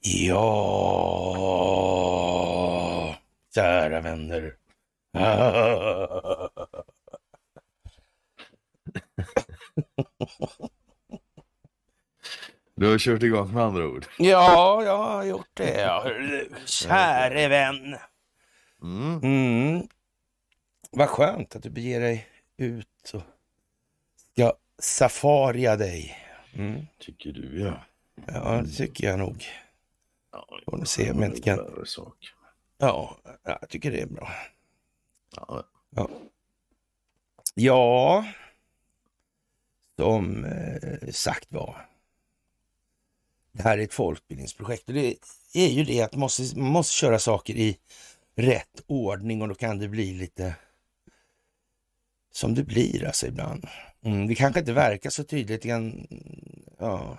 Ja, kära vänner. Du har kört igång med andra ord. Ja, jag har gjort det. Ja. Käre vän. Mm. Mm. Vad skönt att du beger dig ut och safaria dig. Mm. Tycker du ja. Ja, det tycker jag nog. ja Får se om jag inte kan... Sak. Ja, jag tycker det är bra. Ja. Ja, som eh, sagt var. Det här är ett folkbildningsprojekt och det är ju det att man måste, man måste köra saker i rätt ordning och då kan det bli lite som det blir alltså ibland. Mm, det kanske inte verkar så tydligt. Kan, ja.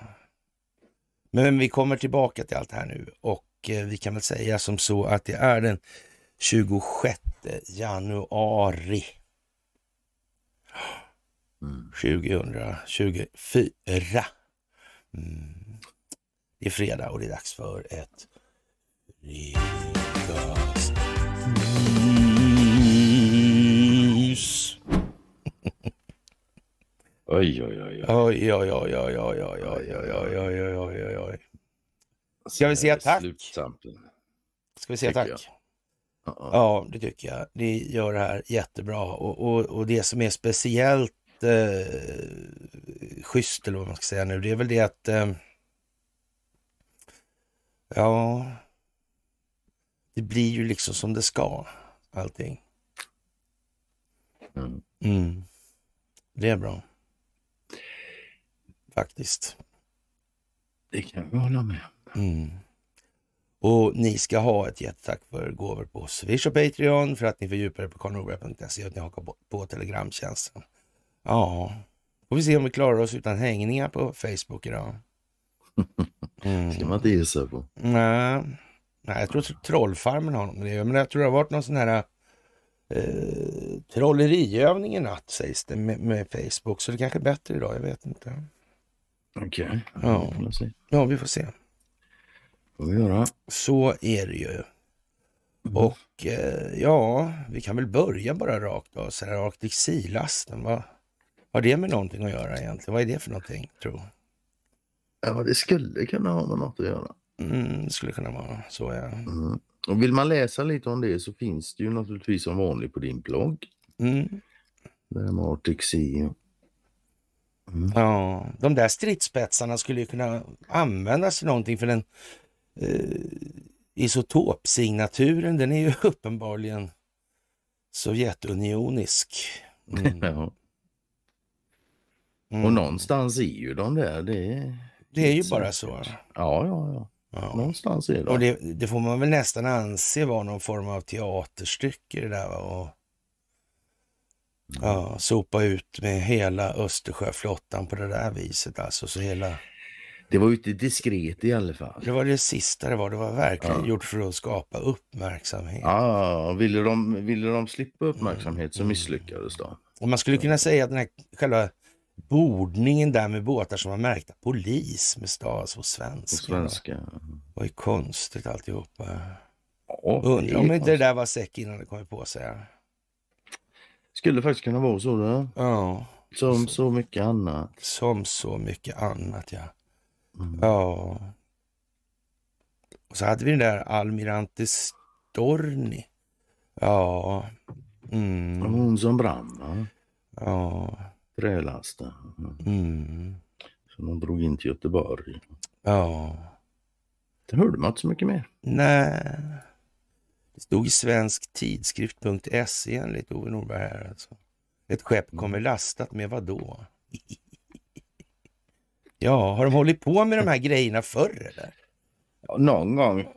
Men vi kommer tillbaka till allt det här nu och eh, vi kan väl säga som så att det är den 26 januari Mm. 2024. Mm. Det är fredag och det är dags för ett fredagsmys. Oj, oj, oj. oj. Oj, oj, oj, oj, oj, oj, oj, oj, oj, oj, oj, oj, oj. Ska vi säga tack? Ska vi säga tack? Ja, det tycker jag. Ni gör det här jättebra och, och, och det som är speciellt eh, schysst eller vad man ska säga nu, det är väl det att eh, ja, det blir ju liksom som det ska allting. Mm. Mm. Det är bra. Faktiskt. Det kan vi hålla med. Mm. Och ni ska ha ett jättetack för gåvor på Swish och Patreon för att ni fördjupar er på karlnorberg.se och att ni hakar på, på Telegramtjänsten. Ja, får vi se om vi klarar oss utan hängningar på Facebook idag. Mm. ska man inte gissa på. Nej, nej, jag tror att Trollfarmen har något med det Men jag tror det har varit någon sån här eh, trolleriövning i natt sägs det med, med Facebook. Så det kanske är bättre idag, jag vet inte. Okej, Ja. vi se. Ja, vi får se. får vi göra. Så är det ju. Mm. Och eh, ja, vi kan väl börja bara rakt av. Så här, Arctic Sea-lasten, vad har det med någonting att göra egentligen? Vad är det för någonting, tro? Ja, det skulle kunna ha med något att göra. Mm, det skulle kunna vara så, ja. Mm. Och vill man läsa lite om det så finns det ju naturligtvis som vanligt på din blogg. Mm. Det här med Arctic Sea. Mm. Ja, de där stridsspetsarna skulle ju kunna användas till någonting för den eh, isotopsignaturen, den är ju uppenbarligen Sovjetunionisk. Mm. Ja. Mm. Och någonstans är ju de där. Det, Det är ju bara så. Ja, ja, ja. Ja. Någonstans är de. Och det, det får man väl nästan anse vara någon form av teaterstycke det där. Och, ja, sopa ut med hela Östersjöflottan på det där viset. Alltså, så hela, Det var ju inte diskret i alla fall. det var det sista det var. Det var verkligen Ja. gjort för att skapa uppmärksamhet. Ja, ville de, ville de slippa uppmärksamhet så misslyckades de. Och man skulle kunna säga att den här själva bordningen där med båtar som var märkta polis med på På svenska. svenska. Det var ju konstigt alltihopa. Ja, Undrar om det inte det där var säck innan det kom på sig. Skulle faktiskt kunna vara så. Då. Ja. Som så mycket annat. Som så mycket annat, ja. Mm. Ja. Och så hade vi den där Almirante Storni. Ja. Mm. Hon som brann, va? Ja. trälasten. Mm. Mm. Som de drog in till Göteborg. Ja. Det hörde man inte så mycket mer. Nej. Det stod i svensk tidskrift.se enligt Ove Norberg här. Alltså. Ett skepp kommer lastat med vad då? Ja, har de hållit på med de här grejerna förr eller? Ja, någon gång.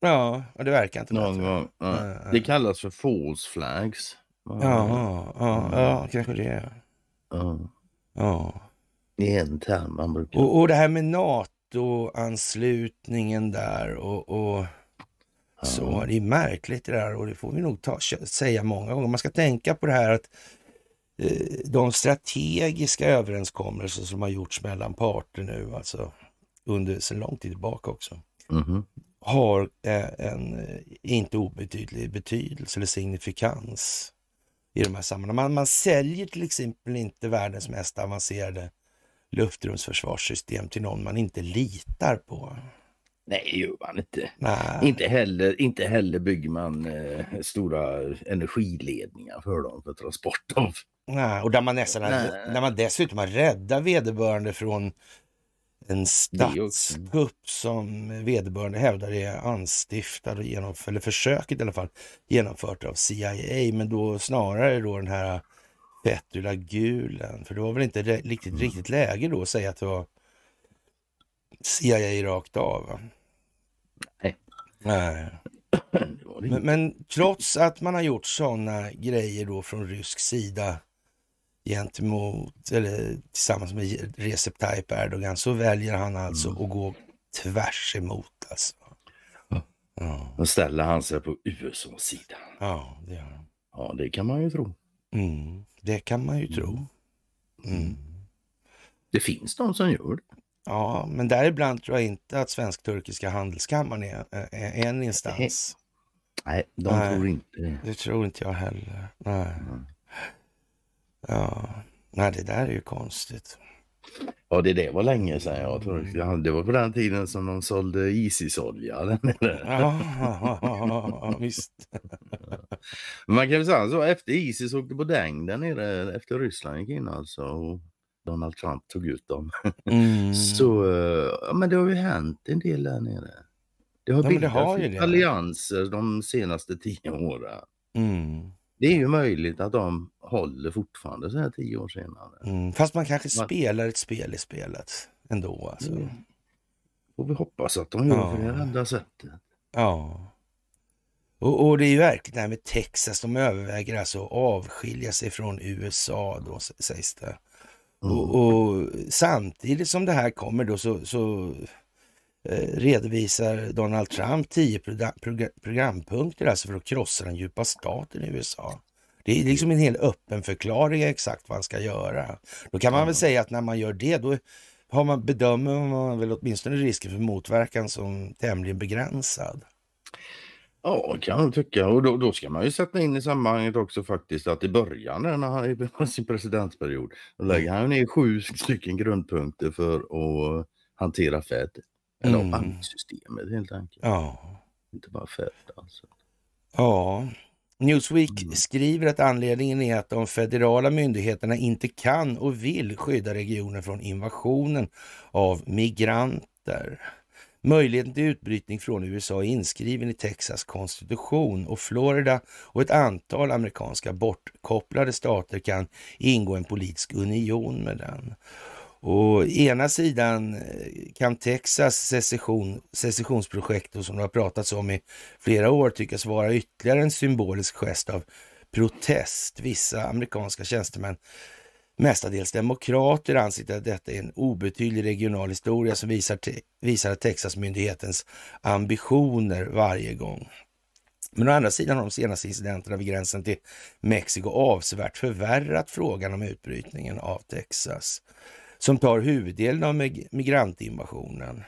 Ja, ja, det verkar inte Någon bättre. gång. Ja. Ja, ja. Det kallas för false flags. Ja, ja, ja, kanske det. Ja. Ja. Det är en term man brukar... Och, och det här med NATO-anslutningen där och, och så. Det är märkligt det där och det får vi nog ta, säga många gånger. Man ska tänka på det här att eh, de strategiska överenskommelser som har gjorts mellan parter nu, alltså under sedan lång tid tillbaka också, Mhm. har eh, en eh, inte obetydlig betydelse eller signifikans i de här sammanhangen. Man, man säljer till exempel inte världens mest avancerade luftrumsförsvarssystem till någon man inte litar på. Nej, det gör man inte. Nej. Inte heller, inte heller bygger man eh, stora energiledningar för dem för transport av. Nej, och där man nästan Nej. när man dessutom har räddat vederbörande från en statskupp som vederbörande hävdar är anstiftad och genomfört, eller försöket i alla fall, genomfört av CIA, men då snarare då den här Fethullah Gulen, för det var väl inte riktigt, Mm. riktigt läge då att säga att det var CIA rakt av. va? Nej. Nej. Men, men trots att man har gjort sådana grejer då från rysk sida gentemot, eller tillsammans med Recep Tayyip Erdogan, så väljer han alltså Mm. att gå tvärs emot alltså. Ja. Ja, Då ställer han sig på USAs sida. ja det gör han. Ja, det kan man ju tro. Mm, det kan man ju tro. Mm. Det finns de som gör det. Ja, men däribland tror jag inte att Svensk-Turkiska Handelskammaren är, är en instans. Nej, de Nej. tror inte det. Det tror inte jag heller. Nej. Mm. Ja, nej det där är ju konstigt. Ja, det, det var länge sedan jag tror. Ja, Det var på den tiden som de sålde Isis-olja. där nere. Ja, visst. Man kan väl säga så, efter Isis åkte på däng där nere, efter Ryssland gick in alltså. Och Donald Trump tog ut dem. Mm. Så, ja men det har ju hänt en del där nere. Det har Ja, men det bildats har det. allianser de senaste tio åren. Mm. Det är ju möjligt att de håller fortfarande så här tio år senare. Mm. Fast man kanske Va- spelar ett spel i spelet ändå. Alltså. Mm. Får vi hoppas att de gör Ja. på det enda sättet. Ja. Och, och det är ju verkligen det här med Texas. De överväger alltså att avskilja sig från USA då, sägs det. Mm. Och, och samtidigt som det här kommer då så, så eh, redovisar Donald Trump tio progra- progra- programpunkter alltså för att krossa den djupa staten i USA. Det är liksom en hel öppen förklaring exakt vad han ska göra. Då kan man väl säga att när man gör det, då har man, bedömer man väl åtminstone risken för motverkan som tämligen begränsad. Ja, kan jag tycka. Och då, då ska man ju sätta in i sammanhanget också faktiskt att i början när han på sin presidentperiod, då lägger han ner sju stycken grundpunkter för att hantera Fed. Eller Mm. banksystemet helt enkelt. Ja. Inte bara Fed alltså. Ja, Newsweek Mm. skriver att anledningen är att de federala myndigheterna inte kan och vill skydda regionen från invasionen av migranter. Möjligheten till utbrytning från USA är inskriven i Texas konstitution och Florida och ett antal amerikanska bortkopplade stater kan ingå en politisk union med den. Å ena sidan eh, kan Texas secession, secessionsprojekt, och som det har pratats om i flera år, tyckas vara ytterligare en symbolisk gest av protest. Vissa amerikanska tjänstemän, mestadels demokrater, anser att detta är en obetydlig regional historia som visar, visar att Texasmyndighetens ambitioner varje gång. Men å andra sidan har de senaste incidenterna vid gränsen till Mexiko avsevärt förvärrat frågan om utbrytningen av Texas som tar huvuddelen av migrantinvasionen.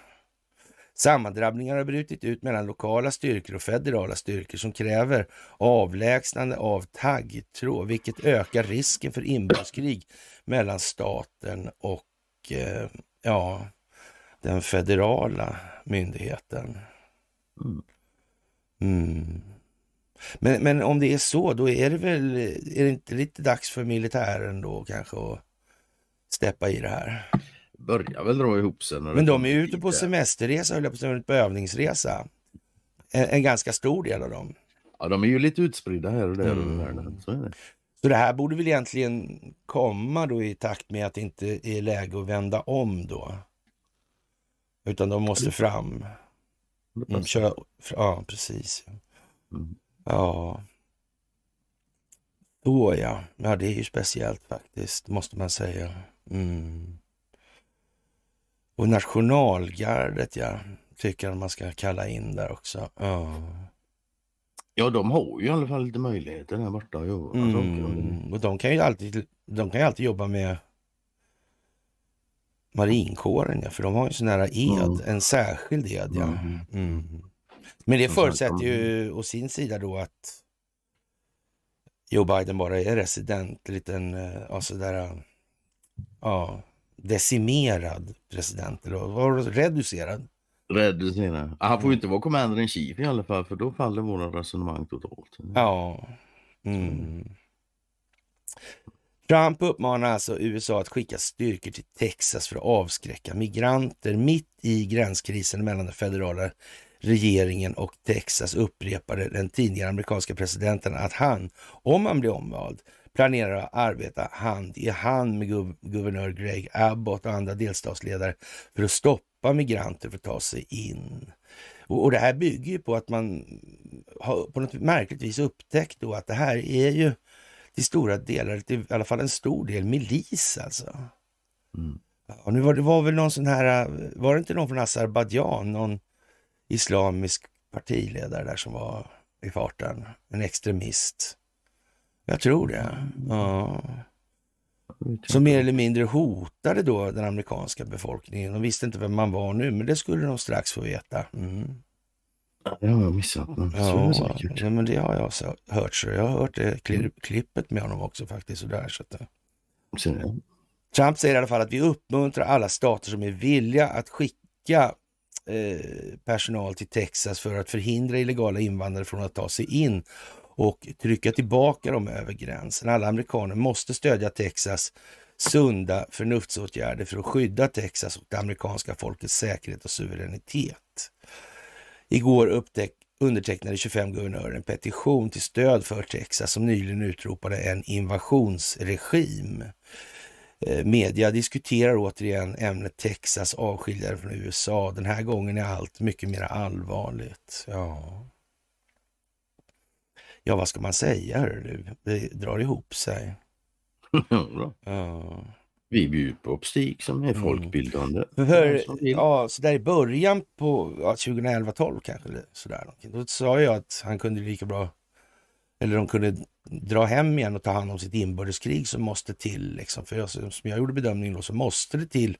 Sammandrabbningar har brutit ut mellan lokala styrkor och federala styrkor som kräver avlägsnande av taggtråd, vilket ökar risken för inbördeskrig mellan staten och eh, ja, den federala myndigheten. Mm. Mm. Men, men om det är så, då är det väl är det inte lite dags för militären då kanske att steppa i det här? Börjar väl dra ihop sig. Men de är ute på semesterresa, höll jag på att säga, på övningsresa. En, en ganska stor del av dem. Ja, de är ju lite utspridda här och där Mm. över världen. Så är det. Så det här borde väl egentligen komma då i takt med att det inte är läge att vända om då. Utan de måste fram. Mm, köra, ja, precis. Mm. Ja. Då ja. Ja, det är ju speciellt faktiskt, måste man säga. Mm. Och nationalgardet, ja. Tycker man ska kalla in där också. Ja. Ja, de har ju i alla fall lite möjligheter där borta att göra saker. Mm. Och de kan ju alltid de kan ju alltid jobba med marinkåren, ja, för de har ju sån här ed, Mm. en särskild ed. Ja. Mm. Mm. Men det förutsätter ju å sin sida då att Joe Biden bara är resident, en liten, eh, ja sådär, ja, decimerad president, eller var reducerad? Reducera. Han får ju inte vara commander in chief i alla fall för då faller våra resonemang totalt. Ja. Mm. Trump uppmanar alltså USA att skicka styrkor till Texas för att avskräcka migranter. Mitt i gränskrisen mellan den federala regeringen och Texas upprepade den tidigare amerikanska presidenten att han, om han blir omvald, planerar att arbeta hand i hand med guv guvernör Greg Abbott och andra delstatsledare för att stoppa migranter för att ta sig in. Och, och det här bygger ju på att man har på något märkligt vis upptäckt då att det här är ju till stora delar, till i alla fall en stor del, milis alltså. Mm. Ja, nu var det var väl någon sån här, var det inte någon från Azerbajdzjan, någon islamisk partiledare där som var i farten, en extremist. Jag tror det. Ja. Som mer eller mindre hotade då den amerikanska befolkningen. De visste inte vem man var nu, men det skulle de strax få veta. Mm. Det har jag missat. Men så är Ja, det säkert. ja, men det har jag hört. Så jag har hört det kli, klippet med honom också faktiskt. Och där, så att, eh. Trump säger i alla fall att vi uppmuntrar alla stater som är villiga att skicka eh, personal till Texas för att förhindra illegala invandrare från att ta sig in och trycka tillbaka dem över gränsen. Alla amerikaner måste stödja Texas sunda förnuftsåtgärder för att skydda Texas och det amerikanska folkets säkerhet och suveränitet. Igår upptäck, undertecknade 25 guvernörer en petition till stöd för Texas som nyligen utropade en invasionsregim. Eh, media diskuterar återigen ämnet Texas avskiljare från USA. Den här gången är allt mycket mer allvarligt. Ja, ja vad ska man säga du? Det drar ihop sig. Ja. Vi bjuder på opstik som är Mm. folkbildande. För, som vill. ja, så där i början på ja, 2011-12 kanske, sådär. Då sa jag att han kunde lika bra, eller de kunde dra hem igen och ta hand om sitt inbördeskrig som måste till. Liksom. För jag, som jag gjorde bedömningen då, så måste det till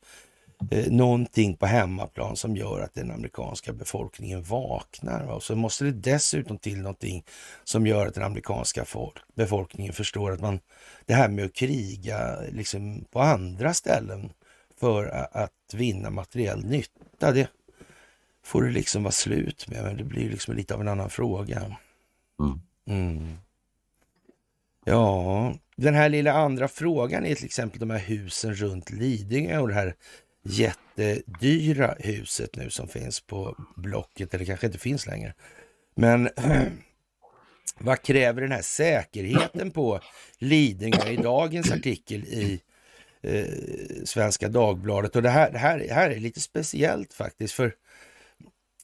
eh, någonting på hemmaplan som gör att den amerikanska befolkningen vaknar. Va? Och så måste det dessutom till någonting som gör att den amerikanska folk, befolkningen förstår att man, det här med att kriga liksom, på andra ställen för att vinna materiell nytta, det får det liksom vara slut med. Men det blir liksom lite av en annan fråga. Mm. Mm. Ja, den här lilla andra frågan är till exempel de här husen runt Lidingö och det här jättedyra huset nu som finns på Blocket, eller kanske inte finns längre. Men vad kräver den här säkerheten på Lidingö i dagens artikel i eh, Svenska Dagbladet? Och det här, det, här, det här är lite speciellt faktiskt, för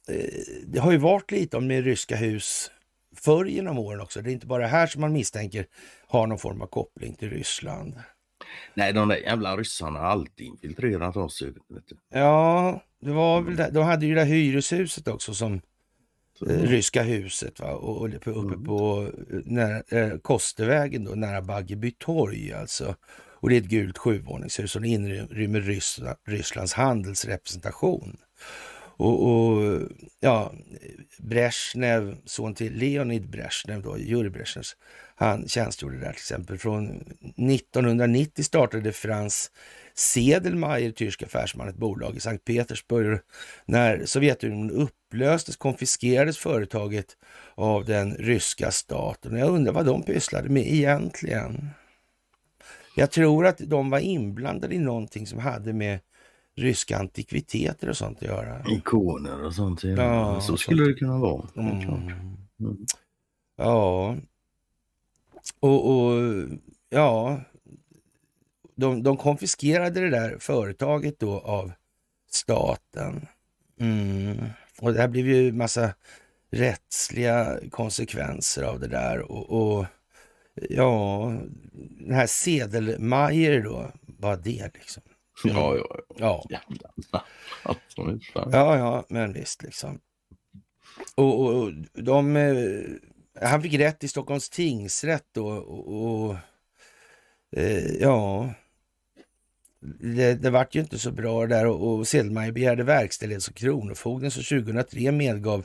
eh, det har ju varit lite om med ryska hus förr genom åren också. Det är inte bara här som man misstänker har någon form av koppling till Ryssland. Nej, de där jävla ryssarna har alltid infiltrerat oss. Vet du. Ja, det var väl det. De hade ju det där hyreshuset också som Så, eh, Ryska huset va? och, och uppe Mm. på nära, eh, Kostervägen då, nära Baggeby torg alltså. Och det är ett gult sjuvåningshus det inrymmer Ryssland, Rysslands handelsrepresentation. Och, och ja, Brezhnev, son till Leonid Brezhnev då, Jurij Brezhnev, han tjänstgjorde där till exempel. Från 1990 startade Frans Sedelmeier, tysk affärsman, ett bolag i Sankt Petersburg. När Sovjetunionen upplöstes konfiskerades företaget av den ryska staten. Jag undrar vad de pysslade med egentligen. Jag tror att de var inblandade i någonting som hade med ryska antikviteter och sånt att göra. Ikoner och sånt. Ja, Ja, så skulle det kunna vara. Mm. Mm. Ja, och, och ja, de, de konfiskerade det där företaget då av staten. Mm. Och det här blev ju massa rättsliga konsekvenser av det där. Och, och ja, den här Sedelmeier då, vad det liksom? Ja, ja, Ja, ja. Jävlar. Ja, ja, men visst liksom. Och, och, och de, eh, han fick rätt i Stockholms tingsrätt då och, och eh, ja, det, det vart ju inte så bra där och, och Selmayr begärde verkställighet som kronofogden så 2003 medgav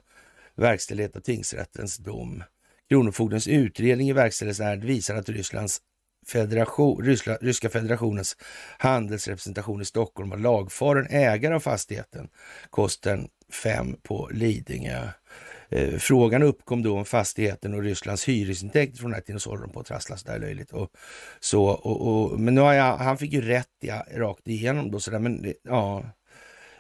verkställighet av tingsrättens dom. Kronofogdens utredning i verkställighetsärendet visar att Rysslands federation, Ryssla, Ryska federationens handelsrepresentation i Stockholm var lagfaren ägare av fastigheten Kosten 5 på Lidingö. Eh, frågan uppkom då om fastigheten och Rysslands hyresintäkter från den här tiden så håller de på att trassla sådär löjligt. Och, så, och, och, men nu har jag, han fick ju rätt ja, rakt igenom då sådär, men ja.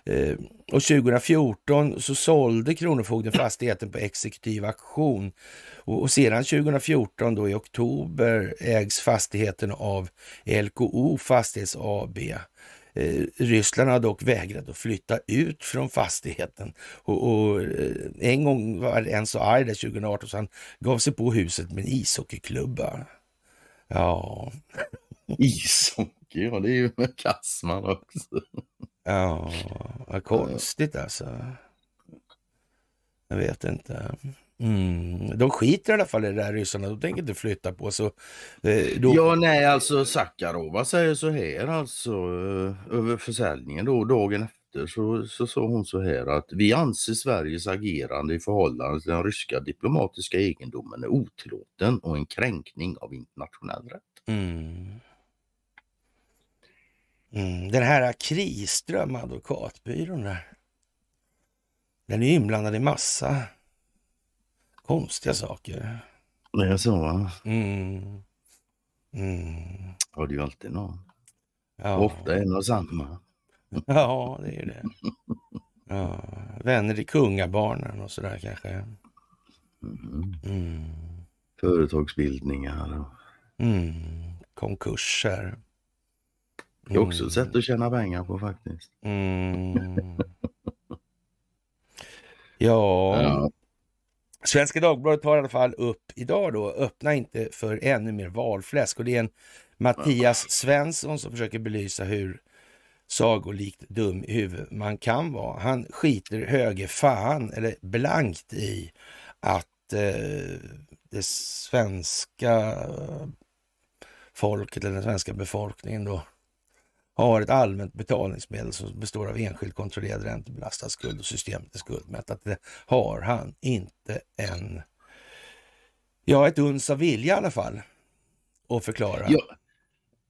Eh, och 2014 så sålde Kronofogden fastigheten på exekutiv auktion och, och sedan 2014 då i oktober ägs fastigheten av LKO Fastighets AB. Eh, Ryssland har dock vägrat att flytta ut från fastigheten. Och, och eh, en gång var en så arg där 2018 så han gav sig på huset med en ishockeyklubba. Ja. Ishockey, ja det är ju med Kassman också. Ja, vad konstigt alltså. Jag vet inte. Mm. De skiter i alla fall i det där ryssarna, de tänker inte flytta på så. Eh, då... Ja, nej, alltså Sakarova säger så här alltså eh, över försäljningen då dagen efter så, så sa hon så här att vi anser Sveriges agerande i förhållande till den ryska diplomatiska egendomen är otillåten och en kränkning av internationell rätt. Mm. Mm. Den här Kriström, advokatbyrån där. Den är inblandad i massa konstiga saker. Det är så va? Mm. Mm. Är ju alltid någon. Ja. Ofta en och samma. Ja, det är det. Ja. Vänner i kungabarnen och sådär kanske. Mm. Mm. Företagsbildningar. Mm. Konkurser. Det är också ett sätt att tjäna pengar på faktiskt. Mm. ja. ja. Svenska Dagbladet tar i alla fall upp idag då, öppna inte för ännu mer valfläsk. Och det är en Mattias Svensson som försöker belysa hur sagolikt dum i huvudet man kan vara. Han skiter höger fan eller blankt i att eh, det svenska folket eller den svenska befolkningen då har ett allmänt betalningsmedel som består av enskilt kontrollerad räntebelastad skuld och systemet är skuldmättat. Det har han inte en, ja ett uns av vilja i alla fall att förklara. Jag,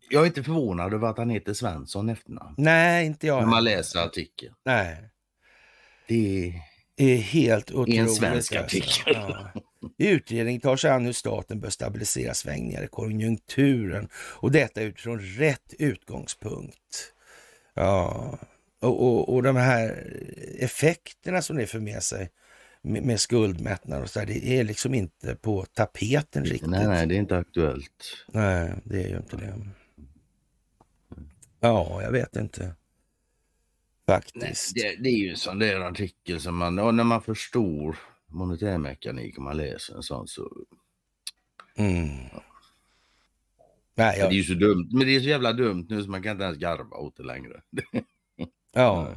jag är inte förvånad över att han heter Svensson efternamn. Nej, inte jag. När man läser artikeln. Nej. Det är helt otroligt. I en svensk artikel. Ja. Utredningen tar sig an hur staten bör stabilisera svängningar i konjunkturen och detta utifrån rätt utgångspunkt. Ja, och, och, och de här effekterna som det för med sig med, med skuldmättnad och så där, det är liksom inte på tapeten riktigt. Nej, nej, det är inte aktuellt. Nej, det är ju inte det. Ja, jag vet inte. Faktiskt. Nej, det, det, är ju en sån där artikel som man, när man förstår monetärmekanik om man läser en sån så... Mm. Ja. Nej, jag... Det är ju så dumt, men det är så jävla dumt nu så man kan inte ens garva åt det längre. ja.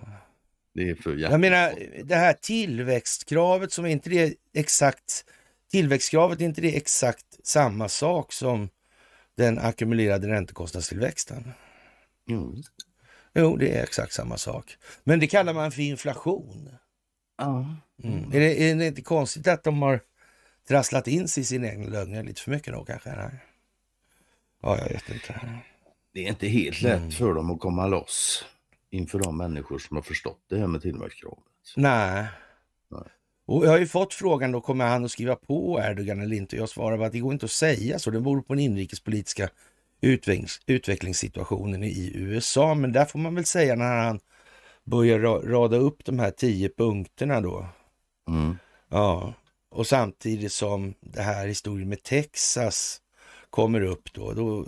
Det är för Jag menar, det här tillväxtkravet som är inte det exakt... Tillväxtkravet är inte det exakt samma sak som den ackumulerade räntekostnadstillväxten? Jo. Jo, det är exakt samma sak. Men det kallar man för inflation. Ja. Mm. Är, det, är det inte konstigt att de har trasslat in sig i sin egen lögner lite för mycket då kanske? Nej. Ja, jag vet inte. Det är inte helt lätt mm. för dem att komma loss inför de människor som har förstått det här med tillväxtkravet. Nej. Nej. Och jag har ju fått frågan då, kommer han att skriva på Erdogan eller inte? Jag svarar att det går inte att säga så. Det beror på den inrikespolitiska utvecklings, utvecklingssituationen i USA. Men där får man väl säga när han börjar rada upp de här tio punkterna då. Mm. Ja, och samtidigt som det här historien med Texas kommer upp då, då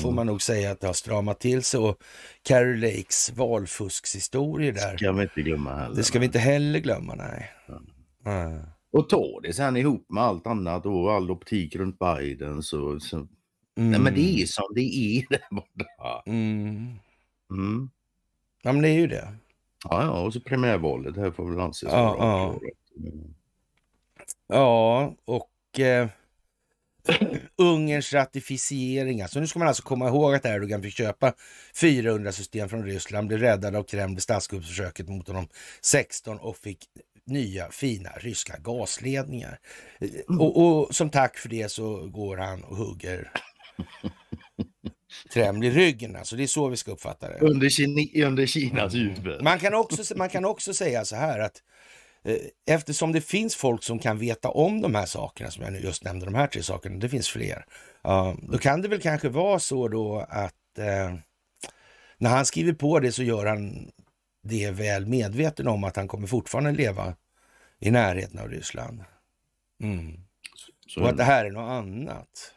får mm. man nog säga att det har stramat till sig och Carrie Lakes valfuskshistorier där. ska vi inte glömma heller. Det ska vi inte heller glömma, nej. Mm. Mm. Och ta det sen ihop med allt annat och all optik runt Biden så, så... Nej men det är mm. som det är där borta. Mm. Mm. Ja men det är ju det. Ja, ja, och så primärvalet här får väl anses ja, ja. ja, och eh, Ungerns ratificering. Alltså nu ska man alltså komma ihåg att Erdogan fick köpa 400 system från Ryssland, blev räddad av Kreml vid statskuppsförsöket mot honom 16 och fick nya fina ryska gasledningar. Mm. Och, och, som tack för det så går han och hugger Kreml i ryggen. Alltså det är så vi ska uppfatta det. Under, Kini, under Kinas huvud. Man kan, också, man kan också säga så här att eh, eftersom det finns folk som kan veta om de här sakerna som jag just nämnde, de här tre sakerna, det finns fler. Uh, då kan det väl kanske vara så då att uh, när han skriver på det så gör han det väl medveten om att han kommer fortfarande leva i närheten av Ryssland. Mm. Och att det här är något annat.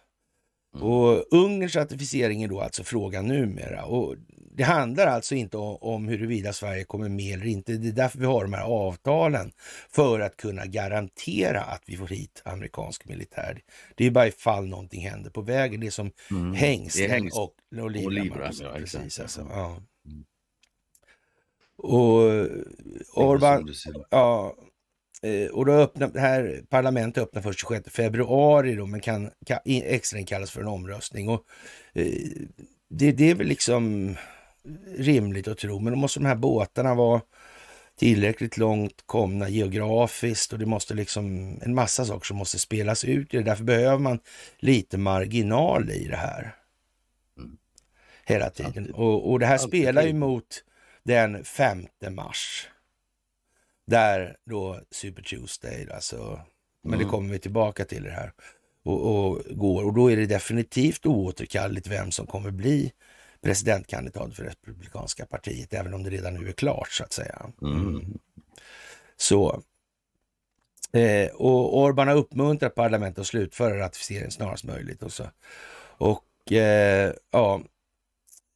Mm. Och Ungerns ratificering är då alltså frågan numera. Och det handlar alltså inte om, huruvida Sverige kommer med eller inte. Det är därför vi har de här avtalen. För att kunna garantera att vi får hit amerikansk militär. Det är bara ifall någonting händer på vägen. Det är som mm. hängslen och, och livremmar. Ja, precis, alltså. ja. Mm. Och Orban, ja, och då öppnar, det här parlamentet öppnar först 26 februari då, men kan, kan extrainkallas för en omröstning. Och, eh, det, det är väl liksom rimligt att tro, men då måste de här båtarna vara tillräckligt långt komna geografiskt och det måste liksom en massa saker som måste spelas ut. Därför behöver man lite marginal i det här. Mm. Hela tiden. Och, och det här spelar ju mot den 5 mars. Där då Super Tuesday, alltså, men mm. det kommer vi tillbaka till det här. Och, och, går. och då är det definitivt oåterkalleligt vem som kommer bli presidentkandidat för Republikanska partiet, även om det redan nu är klart så att säga. Mm. Så. Eh, och Orban har uppmuntrat parlamentet att slutföra ratificeringen snarast möjligt. Och, så. och eh, ja,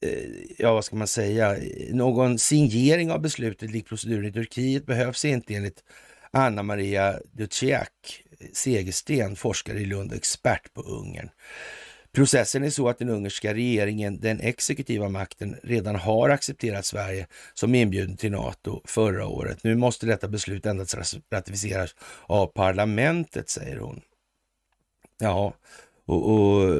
Eh, ja vad ska man säga, någon signering av beslutet likt proceduren i Turkiet behövs inte enligt Anna Maria Duciak Segersten, forskare i Lund och expert på Ungern. Processen är så att den ungerska regeringen, den exekutiva makten, redan har accepterat Sverige som inbjuden till NATO förra året. Nu måste detta beslut endast ratificeras av parlamentet, säger hon. Ja, och, och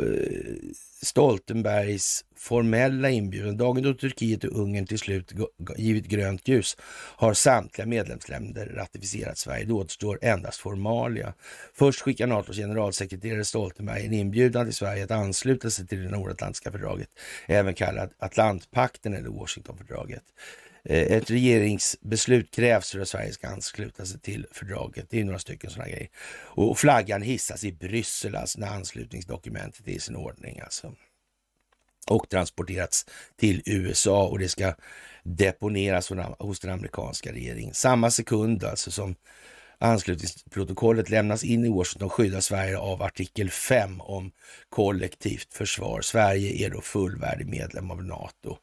Stoltenbergs formella inbjudan, dagen då Turkiet och Ungern till slut givit grönt ljus, har samtliga medlemsländer ratificerat Sverige. Det återstår endast formalia. Först skickar NATOs generalsekreterare Stoltenberg en inbjudan till Sverige att ansluta sig till det nordatlantiska fördraget, även kallat Atlantpakten eller Washingtonfördraget. Eh, ett regeringsbeslut krävs för att Sverige ska ansluta sig till fördraget. Det är några stycken sådana grejer. Och flaggan hissas i Bryssel alltså när anslutningsdokumentet är i sin ordning. Alltså. Och transporterats till USA och det ska deponeras hos den amerikanska regeringen. Samma sekund alltså som Anslutningsprotokollet lämnas in i Washington skyddar Sverige av artikel 5 om kollektivt försvar. Sverige är då fullvärdig medlem av NATO.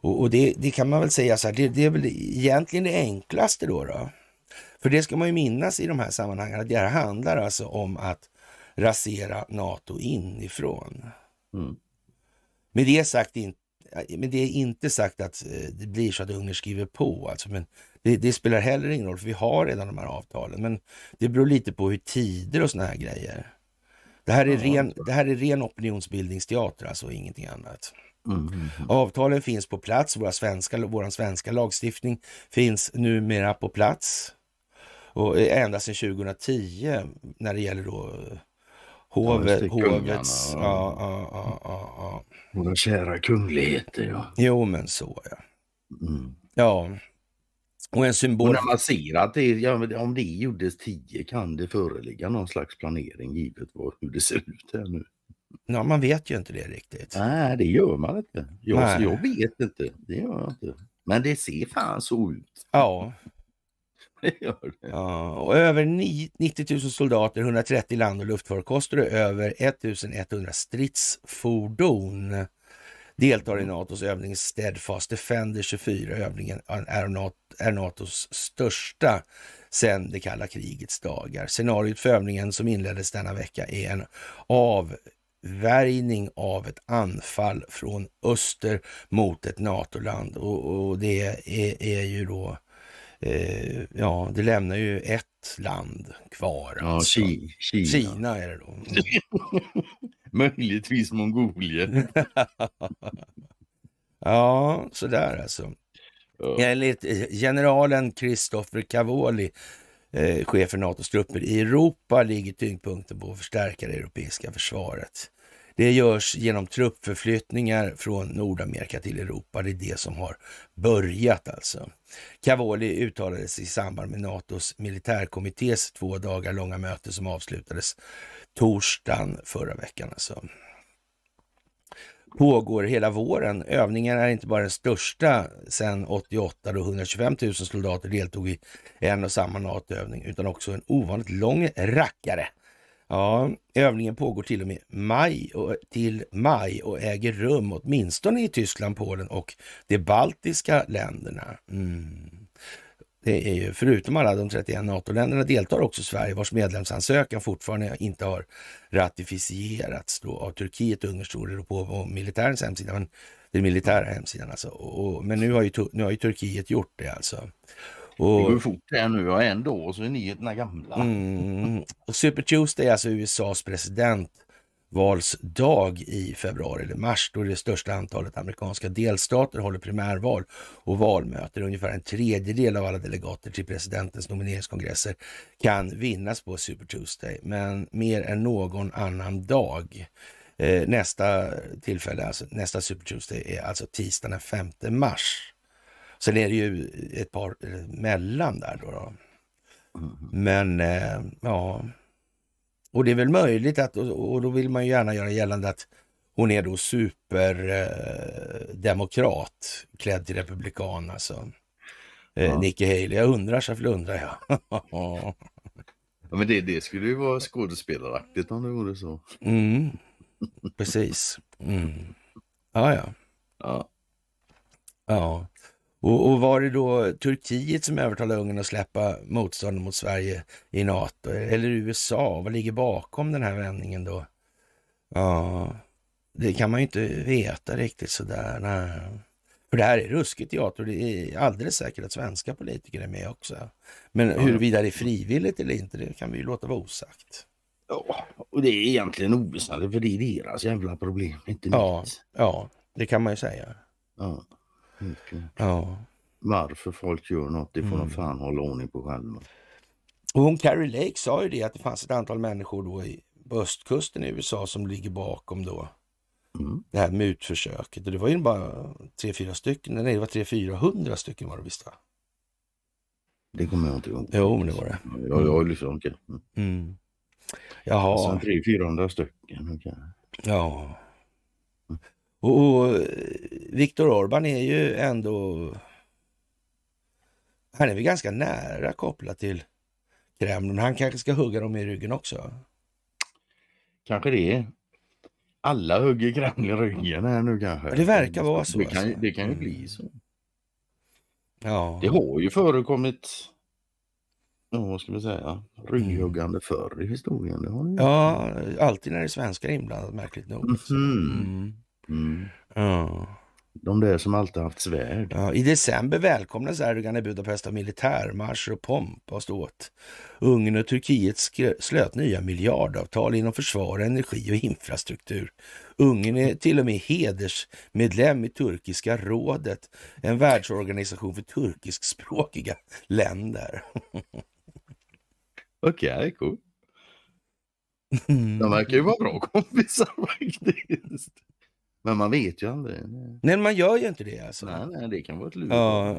Och, och det, det, kan man väl säga så här, det, det, är väl egentligen det enklaste då, då. För det ska man ju minnas i de här sammanhangen, att det här handlar alltså om att rasera NATO inifrån. Mm. Med det sagt, inte men det är inte sagt att eh, det blir så att Ungern skriver på. Alltså, men det, det, spelar heller ingen roll, för vi har redan de här avtalen. Men det beror lite på hur tider och såna här grejer. Det här är, ren, det här är ren opinionsbildningsteater, alltså ingenting annat. Mm, mm, mm. Avtalen finns på plats, våra svenska, vår svenska lagstiftning finns numera på plats. Och ända sedan 2010 när det gäller då hovet, hovets... Ja, ja, ja, ja, ja. Våra kära kungligheter, ja. Jo, men så ja. Mm. Ja. Och en symbol... Och när man ser att det, ja, om det gjordes 10 kan det föreligga någon slags planering givet vad, hur det ser ut här nu. Ja, man vet ju inte det riktigt. Nej, det gör man inte. Jag, jag vet inte. Det gör jag inte. Men det ser fan så ut. Ja. Det gör det. Ja, och över 90 000 soldater, 130 land och luftfarkoster och över 1100 stridsfordon deltar i NATOs övning Steadfast Defender 24. Övningen är, NATO, är NATOs största sedan det kalla krigets dagar. Scenariot för övningen som inleddes denna vecka är en avvärjning av ett anfall från öster mot ett NATO-land och, och det är, är, ju då Eh, ja, det lämnar ju ett land kvar. Ja, Alltså. Ki- Kina. Kina är det då. Möjligtvis Mongoliet. Ja, sådär alltså. Ja. Enligt generalen Christopher Cavoli, eh, chef för NATOs trupper i Europa, ligger tyngdpunkten på att förstärka det europeiska försvaret. Det görs genom truppförflyttningar från Nordamerika till Europa. Det är det som har börjat alltså. Cavoli uttalades i samband med NATOs militärkommittés två dagar långa möte som avslutades torsdagen förra veckan. Alltså pågår hela våren. Övningen är inte bara den största sedan 88 då 125 000 soldater deltog i en och samma NATO-övning utan också en ovanligt lång rackare. Ja, övningen pågår till och med maj och, till maj och äger rum åtminstone i Tyskland, Polen och de baltiska länderna. Mm. Det är ju, förutom alla de 31 NATO-länderna deltar också Sverige vars medlemsansökan fortfarande inte har ratificerats då av Turkiet och Ungern det på, på militärens hemsida, men den militära hemsidan alltså. Och, och, men nu har, ju, nu har ju Turkiet gjort det alltså. Det går Och, fort här nu, ja en dag så är nyheterna gamla. mm, och Super Tuesday är alltså USAs presidentvalsdag i februari eller mars då det största antalet amerikanska delstater håller primärval och valmöten. Ungefär en tredjedel av alla delegater till presidentens nomineringskongresser kan vinnas på Super Tuesday, men mer än någon annan dag. Eh, nästa tillfälle, alltså nästa Super Tuesday är alltså tisdagen den 5 mars. Sen är det ju ett par mellan där då. då. Men eh, ja, och det är väl möjligt att, och, då vill man ju gärna göra gällande att hon är då superdemokrat, eh, klädd till republikan alltså. Eh, Ja. Nikki Haley. Jag undrar så undrar jag. Ja, men det, det skulle ju vara skådespelaraktigt om det vore så. mm, precis. Mm. Ja, ja. Ja. Ja, och, och var det då Turkiet som övertalade Ungern att släppa motståndet mot Sverige i NATO? Eller USA? Vad ligger bakom den här vändningen då? Ja, det kan man ju inte veta riktigt sådär. Nej. För det här är ruskigt teater och det är alldeles säkert att svenska politiker är med också. Men Ja. huruvida det är frivilligt eller inte, det kan vi ju låta vara osagt. ja, och det är egentligen oväsentligt för det är deras jävla problem, inte Ja. mitt. Ja, det kan man ju säga. Ja. Helt klart. Ja. Varför folk gör något, det får Mm. de fan hålla ordning på själva. Och hon Carrie Lake sa ju det att det fanns ett antal människor då i, på östkusten i USA som ligger bakom då Mm. det här mutförsöket. Och det var ju bara tre, fyra stycken. Nej, det var tre, fyra hundra stycken var det visst va? Det kommer jag inte ihåg. Jo, men det var det. Jag, jag har liksom, okej. Mm. Mm. Sen Jaha, 300-400 stycken. okej. ja. Och, och eh, Viktor Orban är ju ändå... Han är väl ganska nära kopplad till Kreml. Han kanske ska hugga dem i ryggen också. Kanske det. Alla hugger Kreml i ryggen här nu kanske. Det verkar vara så, Det kan, alltså. det kan ju Mm. bli så. Ja. Det har ju förekommit, ja, vad ska vi säga, rygghuggande förr i historien. Det har det ju. Ja, alltid när det är svenskar inblandat, märkligt nog. Mhm. Mm. Mm. Ja. De där som alltid haft svärd. Ja, I december välkomnades Erdogan i Budapest av militärmarscher och pompa och ståt. Ungern och Turkiet slöt nya miljardavtal inom försvar, energi och infrastruktur. Ungern är till och med hedersmedlem i Turkiska rådet, en världsorganisation för turkiskspråkiga länder. Okej, cool. De verkar ju vara bra kompisar faktiskt. Men man vet ju aldrig. Nej, man gör ju inte det alltså. nej, nej det kan vara ett lur. Ja,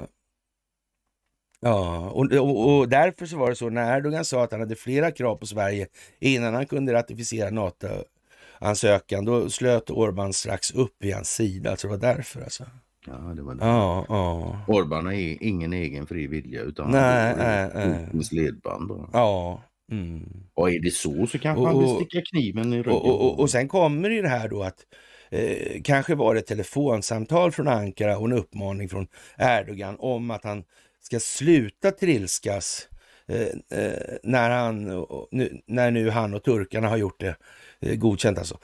ja. Och, och, och därför så var det så när Erdogan sa att han hade flera krav på Sverige innan han kunde ratificera NATO-ansökan, då slöt Orban strax upp vid hans sida. Alltså det var därför alltså. Ja, det var det. Ja, ja. Orban har i- ingen egen fri vilja utan Nej, han är nej. Putins ledband. bara. Ja. Mm. Och är det så så kanske Och- han vill och- sticka kniven i ryggen. Och, och, och, och sen kommer ju det här då att eh, kanske var det ett telefonsamtal från Ankara och en uppmaning från Erdogan om att han ska sluta trilskas eh, eh, när, han, nu, när nu han och turkarna har gjort det eh, godkänt alltså.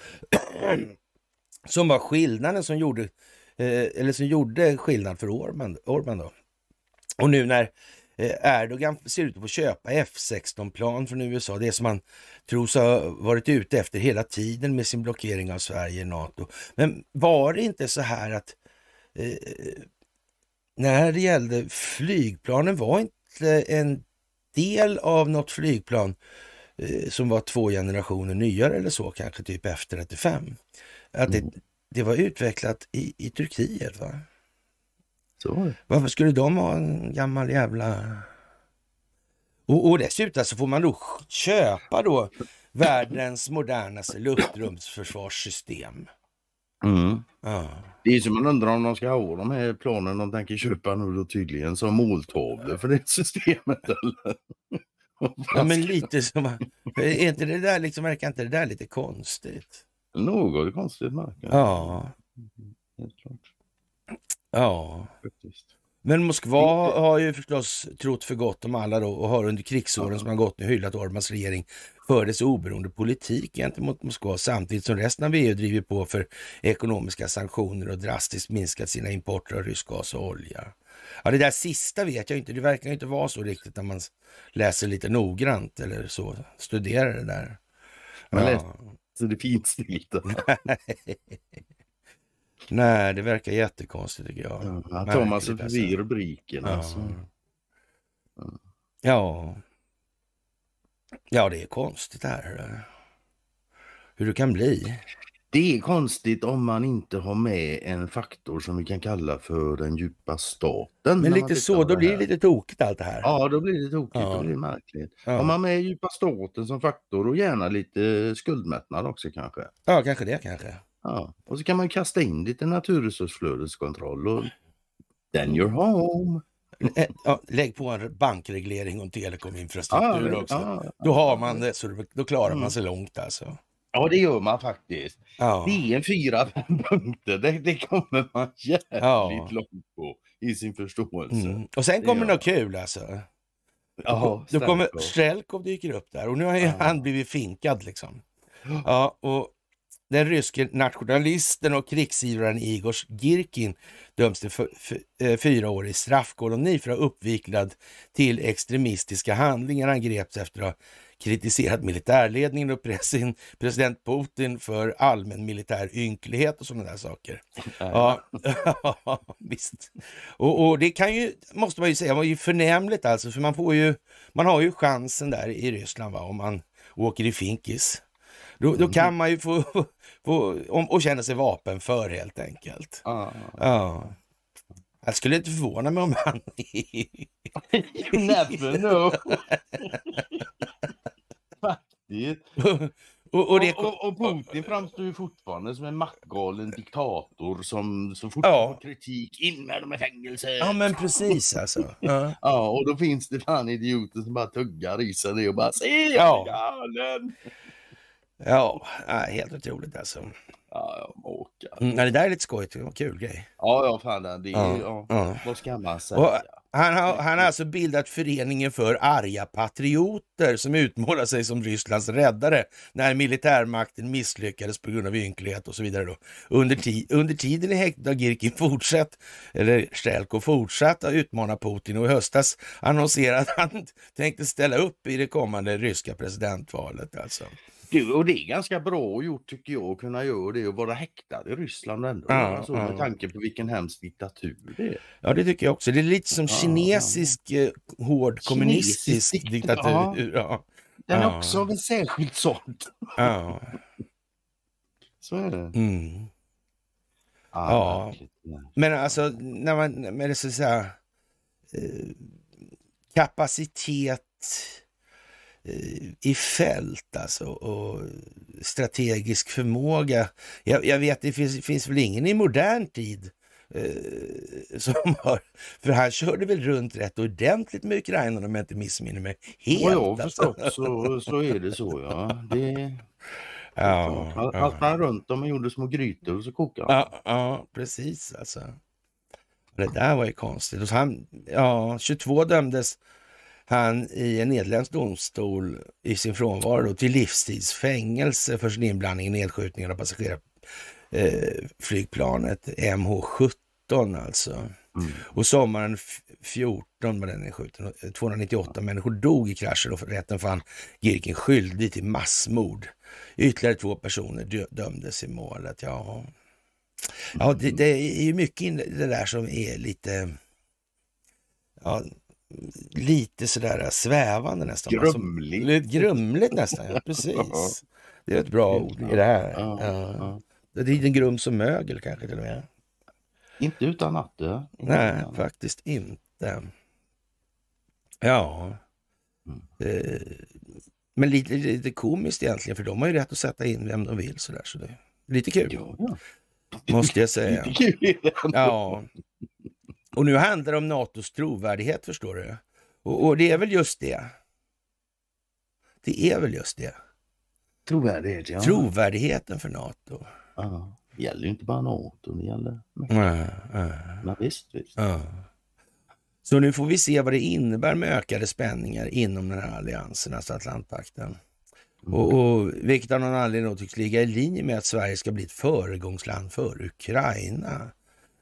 som var skillnaden som gjorde, eh, eller som gjorde skillnad för Orban, Orban då. Och nu när Eh, Erdogan ser ut att köpa F16-plan från USA. Det som han tros ha varit ute efter hela tiden med sin blockering av Sverige i NATO. Men var det inte så här att eh, när det gällde flygplanen var inte en del av något flygplan eh, som var två generationer nyare eller så, kanske typ F35. Att det, det var utvecklat i, i Turkiet. va? Så var det. Varför skulle de ha en gammal jävla... Och, och dessutom så får man då köpa då världens modernaste luftrumsförsvarssystem. Mm. Ja. Det är som man undrar om de ska ha de här planen de tänker köpa nu då tydligen som måltavlor för det systemet eller? ja, men lite som... Är inte det där liksom, verkar inte det där lite konstigt? Något konstigt märker Ja, Helt klart. Ja. Faktiskt. Men Moskva har ju förstås trott för gott om alla då och har under krigsåren som har gått nu hyllat Orbáns regering för dess oberoende politik gentemot Moskva samtidigt som resten av EU driver på för ekonomiska sanktioner och drastiskt minskat sina importer av rysk gas och olja. Ja, det där sista vet jag inte. Det verkar inte vara så riktigt när man läser lite noggrant eller så, studerar det där. Man Ja. läser Så det finns lite. Nej, det verkar jättekonstigt tycker jag. Ja, tar man sig förbi alltså. rubrikerna. Ja. Så. Ja. Ja, det är konstigt det här. Hur det kan bli. Det är konstigt om man inte har med en faktor som vi kan kalla för den djupa staten. Men lite så, då blir det lite tokigt allt det här. Ja, då blir det tokigt. Ja. Blir det märkligt. Ja. Om man med djupa staten som faktor och gärna lite skuldmättnad också kanske. Ja, kanske det kanske. Ja. Och så kan man kasta in lite naturresursflödeskontroll och then you're home. Eh, Ja, lägg på en bankreglering och telekominfrastruktur Ja, också. Då har man det, så då klarar man Mm. sig långt alltså. ja, det gör man faktiskt. Ja, Det är en fyra, fem punkter. Det, det kommer man jävligt Ja. långt på i sin förståelse. mm. Och sen kommer något kul alltså. Ja, Då kommer Strelkov. Dyker upp där och nu har Ja. han blivit finkad liksom. Ja, och den ryske nationalisten och krigsivraren Igor Girkin döms till eh, fyra år i straffkoloni för att ha uppviklad till extremistiska handlingar. Han greps efter att ha kritiserat militärledningen och pressen, president Putin för allmän militär ynklighet och sådana där saker. Ja, visst. Och, och det kan ju, måste man ju säga, var ju förnämligt alltså, för man får ju, man har ju chansen där i Ryssland va, om man åker i finkis. Då, då kan man ju få, få om, och känna sig vapenför helt enkelt. Ja. Ja. Jag skulle inte förvåna mig om han... You never know. Faktiskt. och, och det, och, och, Putin framstår ju fortfarande som en maktgalen diktator som så fort Ja. kritik, in med dem i fängelse. ja men precis alltså. Ja. Ja, och då finns det fan idioter som bara tuggar i sig det och bara se jag är galen. Ja, helt otroligt alltså. Ja, åker. Mm, det där är lite skojigt, det var en kul grej. Ja, ja, fan det är, Ja, ja. Vad ska man säga? Och han, har, han har alltså bildat föreningen för arga patrioter som utmålar sig som Rysslands räddare när militärmakten misslyckades på grund av ynklighet och så vidare. Då. Under, ti, under tiden i häktet har Girkin fortsatt, eller Strelkov fortsatt att utmana Putin och i höstas annonserade att han tänkte ställa upp i det kommande ryska presidentvalet. Alltså. Du, och det är ganska bra gjort tycker jag att kunna göra det och vara häktad i Ryssland ändå. Ja, alltså, ja. Med tanke på vilken hemsk diktatur det är. Ja, det tycker jag också. Det är lite som Ja, kinesisk eh, hård kommunistisk Kinesisk diktatur. Ja. Den är Ja. också av en särskild sort. Ja. Så är det. Mm. Ja, Ja. Men alltså, när man, med det så att säga, eh, kapacitet i fält alltså och strategisk förmåga. Jag, jag vet, det finns, finns väl ingen i modern tid eh, som har, för han körde väl runt rätt ordentligt med Ukraina om jag inte missminner mig. Helt Vad jag har alltså. förstått så, så är det så ja. Det, Ja, Allt ja. han runt dem och gjorde små grytor och så kokade han. Ja, ja, precis alltså. Det där var ju konstigt. Och han, ja, 22 dömdes han i en nederländsk domstol i sin frånvaro till livstidsfängelse för sin inblandning i nedskjutningen av passagerarflygplanet eh, MH17 alltså. Mm. Och sommaren 14 var den skjuten. 298 människor dog i kraschen och rätten fann Girkin skyldig till massmord. Ytterligare två personer dömdes i målet. Ja, ja det, det är ju mycket det där som är lite, ja, lite sådär svävande nästan. Grumligt. Alltså, grumligt nästan, ja precis. Det är ett bra ord i det här. Ja, ja. Det är en grum som mögel kanske till och med. Inte utan att det. Nej, utan. faktiskt inte. Ja. Mm. Eh, men lite, lite komiskt egentligen, för de har ju rätt att sätta in vem de vill sådär. Så det är lite kul. Ja, ja. Måste jag säga. ja. Och nu handlar det om NATOs trovärdighet, förstår du. Och, och, det är väl just det. Det är väl just det. Trovärdighet, ja. Trovärdigheten för NATO. Ja. Det gäller ju inte bara NATO, det gäller... Nej, nej. Men visst, visst. Ja. Så nu får vi se vad det innebär med ökade spänningar inom den här alliansen, alltså Atlantpakten. Mm. Och, och, vilket av någon anledning då tycks ligga i linje med att Sverige ska bli ett föregångsland för Ukraina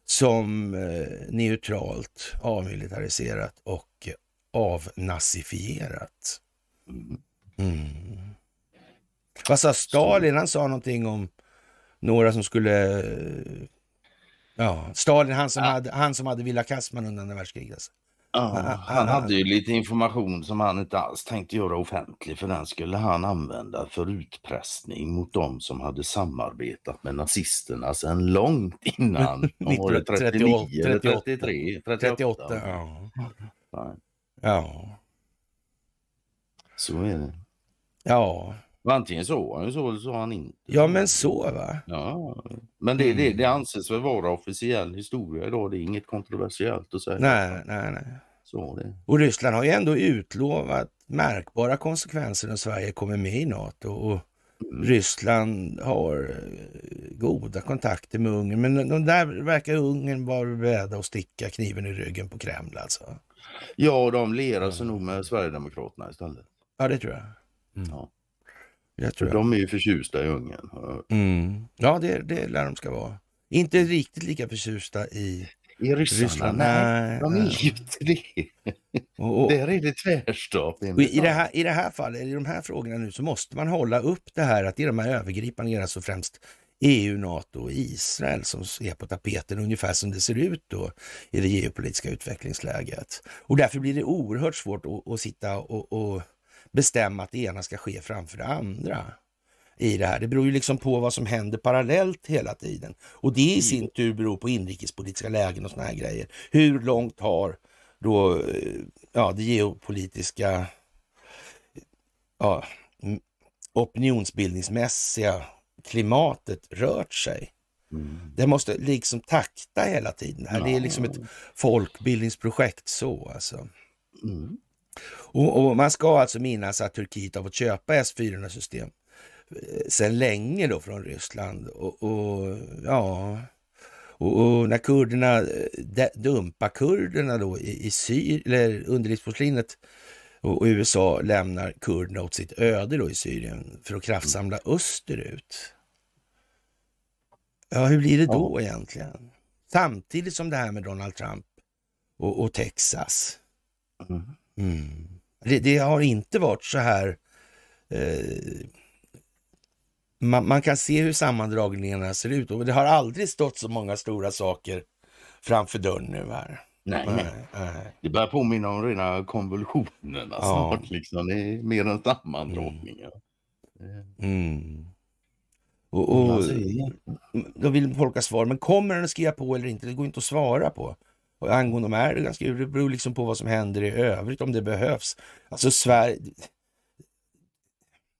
som eh, neutralt, avmilitariserat och avnazifierat. Mm. Mm. Vad sa Stalin? Han sa någonting om några som skulle... Ja, Stalin, han som, ja. hade, han som hade Villa Kassman under andra världskriget. Alltså. Ja, han, han hade ju lite information som han inte alls tänkte göra offentlig för den skulle han använda för utpressning mot dem som hade samarbetat med nazisterna sedan långt innan. 1939 eller 33? 38. 38 ja. ja. Så är det. Ja. Antingen så han så eller så han inte. Ja men så va. Ja. Men det, det, det anses väl vara officiell historia idag. Det är inget kontroversiellt att säga. Nej, nej, nej. Så det. Och Ryssland har ju ändå utlovat märkbara konsekvenser när Sverige kommer med i NATO. Och mm. Ryssland har eh, goda kontakter med Ungern. Men de där verkar Ungern vara beredda att sticka kniven i ryggen på Kreml alltså. Ja, de lerar sig nog med Sverigedemokraterna istället. Ja, det tror jag. Mm. Ja. Jag tror de är ju förtjusta i Ungern. Mm. Ja, det, det lär de ska vara. Inte riktigt lika förtjusta i i ryssarna? Ryssland, nej, de är ju inte det. Och, och, Där är det tvärstopp. I det, här, I det här fallet, i de här frågorna nu, så måste man hålla upp det här att det är de här övergripande, alltså främst EU, NATO och Israel som är på tapeten ungefär som det ser ut då i det geopolitiska utvecklingsläget. Och därför blir det oerhört svårt att, att sitta och, och bestämma att det ena ska ske framför det andra i det här. Det beror ju liksom på vad som händer parallellt hela tiden. Och det i sin tur beror på inrikespolitiska lägen och såna här grejer. Hur långt har då eh, ja, det geopolitiska ja, opinionsbildningsmässiga klimatet rört sig? Mm. Det måste liksom takta hela tiden. Ja. Det är liksom ett folkbildningsprojekt så alltså. Mm. Och, och, man ska alltså minnas att Turkiet har fått köpa S-400-system eh, sedan länge då från Ryssland. Och, och ja, och, och, när kurderna eh, dumpar kurderna då i, i Syrien, eller underlivsporslinet och, och USA lämnar kurderna åt sitt öde då i Syrien för att kraftsamla österut. Ja, hur blir det då ja. egentligen? Samtidigt som det här med Donald Trump och, och Texas. Mm. Mm. Det, det, har inte varit så här... Eh, man, man, kan se hur sammandragningarna ser ut och det har aldrig stått så många stora saker framför dörren nu här. Nej, nej. nej. Det börjar påminna om rena konvulsionerna ja. snart. Liksom. Det är mer än sammandragningar. Mm. Mm. Och, och, då vill folk ha svar, men kommer den att skriva på eller inte? Det går inte att svara på. Och angående de här, ganska, det beror liksom på vad som händer i övrigt, om det behövs. Alltså Sverige...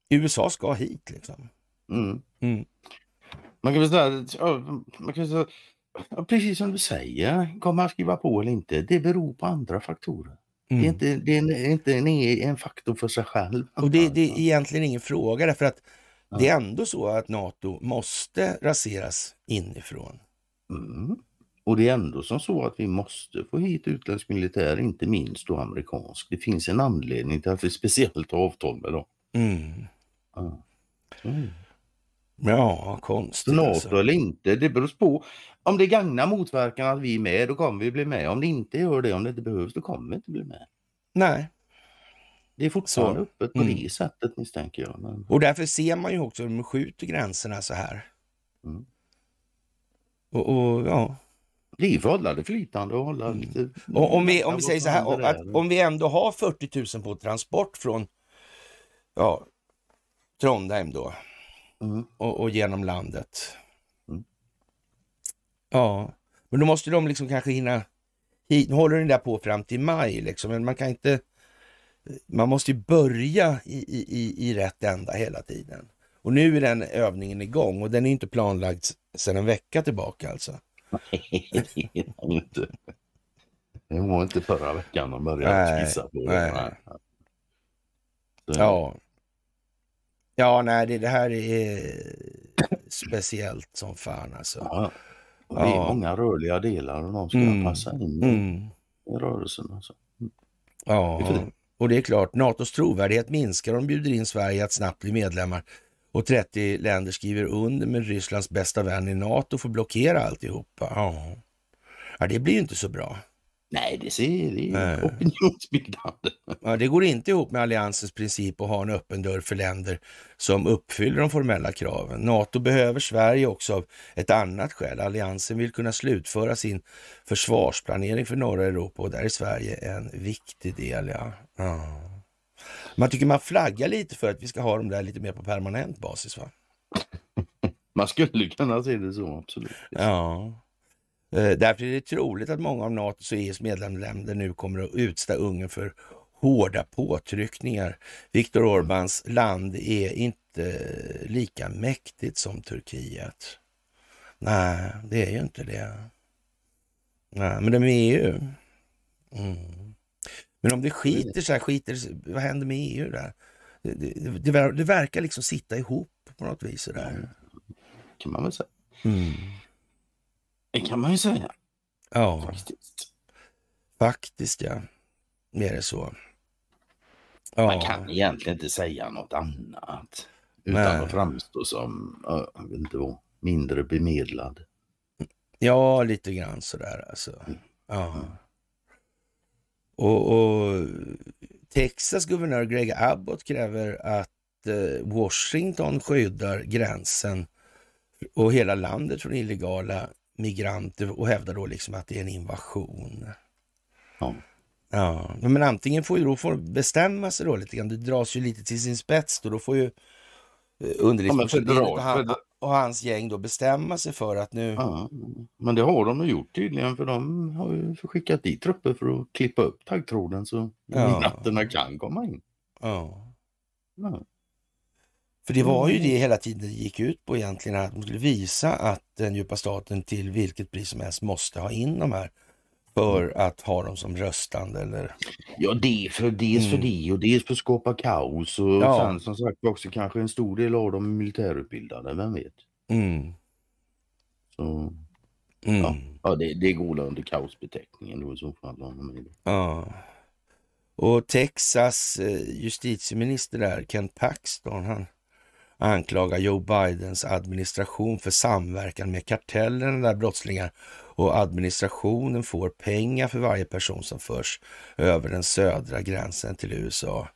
USA ska hit liksom. Mm. Mm. Man kan väl säga, man kan säga precis som du säger, kommer han skriva på eller inte? Det beror på andra faktorer. Mm. Det är inte, det är inte en, en faktor för sig själv. Och det, det är egentligen ingen fråga därför att ja. det är ändå så att NATO måste raseras inifrån. Mm. Och det är ändå som så att vi måste få hit utländsk militär, inte minst då amerikansk. Det finns en anledning till att vi speciellt har avtal med dem. Mm. Ja. Ja, konstigt NATO alltså. eller inte, det beror på. Om det gagnar motverkan att vi är med, då kommer vi bli med. Om det inte gör det, om det inte behövs, då kommer vi inte bli med. Nej, Det är fortfarande Så. öppet på Mm. det sättet misstänker jag. Men... och därför ser man ju också hur de skjuter gränserna så här. Mm. Och, och ja, Det är för att hålla det flytande och hålla lite... Mm. och om vi, om vi säger så här, att om vi ändå har 40 000 på transport från ja, Trondheim då Mm. och, och genom landet. Mm. Ja, men då måste de liksom kanske hinna hit. Nu håller den där på fram till maj liksom, men man kan inte. Man måste ju börja i, i, i, rätt ända hela tiden. Och nu är den övningen igång och den är inte planlagd sedan en vecka tillbaka alltså. inte... Det var inte förra veckan de började Nej, skissa på det. nej. Nej. Ja. Ja, nej, det, det här är speciellt som fan alltså. ja. Det är Ja. många rörliga delar och de ska Mm. passa in Mm. i rörelsen. Alltså. Ja, får se. och det är klart, NATOs trovärdighet minskar om de bjuder in Sverige att snabbt bli medlemmar och 30 länder skriver under men Rysslands bästa vän i NATO får blockera alltihopa. Ja, ja det blir ju inte så bra. Nej, det är opinionsbildande. Ja, det går inte ihop med alliansens princip att ha en öppen dörr för länder som uppfyller de formella kraven. NATO behöver Sverige också av ett annat skäl. Alliansen vill kunna slutföra sin försvarsplanering för norra Europa och där är Sverige en viktig del. Ja. Ja. Man tycker man flaggar lite för att vi ska ha dem där lite mer på permanent basis. va? Man skulle kunna se det så, absolut. Ja. Eh, Därför är det troligt att många av NATOs och EUs medlemsländer nu kommer att utstå Ungern för hårda påtryckningar. Viktor Orbáns land är inte lika mäktigt som Turkiet. Nej, det är ju inte det. Nej, men de är EU. Mm. Men om det skiter sig, skiter vad händer med EU där? Det, det, det, det verkar liksom sitta ihop på något vis. Sådär. kan man väl säga. Mm. Det kan man ju säga Ja. faktiskt. Faktiskt ja. Är det så. Ja. Man kan egentligen inte säga något annat. Utan Nej. att framstå som, ja, jag vet inte vad, mindre bemedlad. ja, lite grann sådär alltså. Ja. Och, och Texas guvernör Greg Abbott kräver att eh, Washington skyddar gränsen och hela landet från illegala migranter och hävdar då liksom att det är en invasion. Ja. Ja, men antingen får ju då får bestämma sig då lite grann. Det dras ju lite till sin spets då. Då får ju eh, federal- och, han, och hans gäng då bestämma sig för att nu... Ja, men det har de ju gjort tydligen för de har ju skickat dit trupper för att klippa upp taggtråden så Ja. migranterna kan komma in. Ja. Ja. För det var ju det hela tiden det gick ut på egentligen, att de skulle visa att den djupa staten till vilket pris som helst måste ha in de här för att ha dem som röstande eller... Ja, det är för, dels för Mm. det och dels för att skapa kaos och Ja. sen som sagt också kanske en stor del av dem är militärutbildade, vem vet. Mm. Så, Mm. Ja. ja, det, det går under kaosbeteckningen då i så fall. Ja. Och Texas eh, justitieminister där, Ken Paxton, han anklagar Joe Bidens administration för samverkan med kartellerna där brottslingar och administrationen får pengar för varje person som förs över den södra gränsen till USA,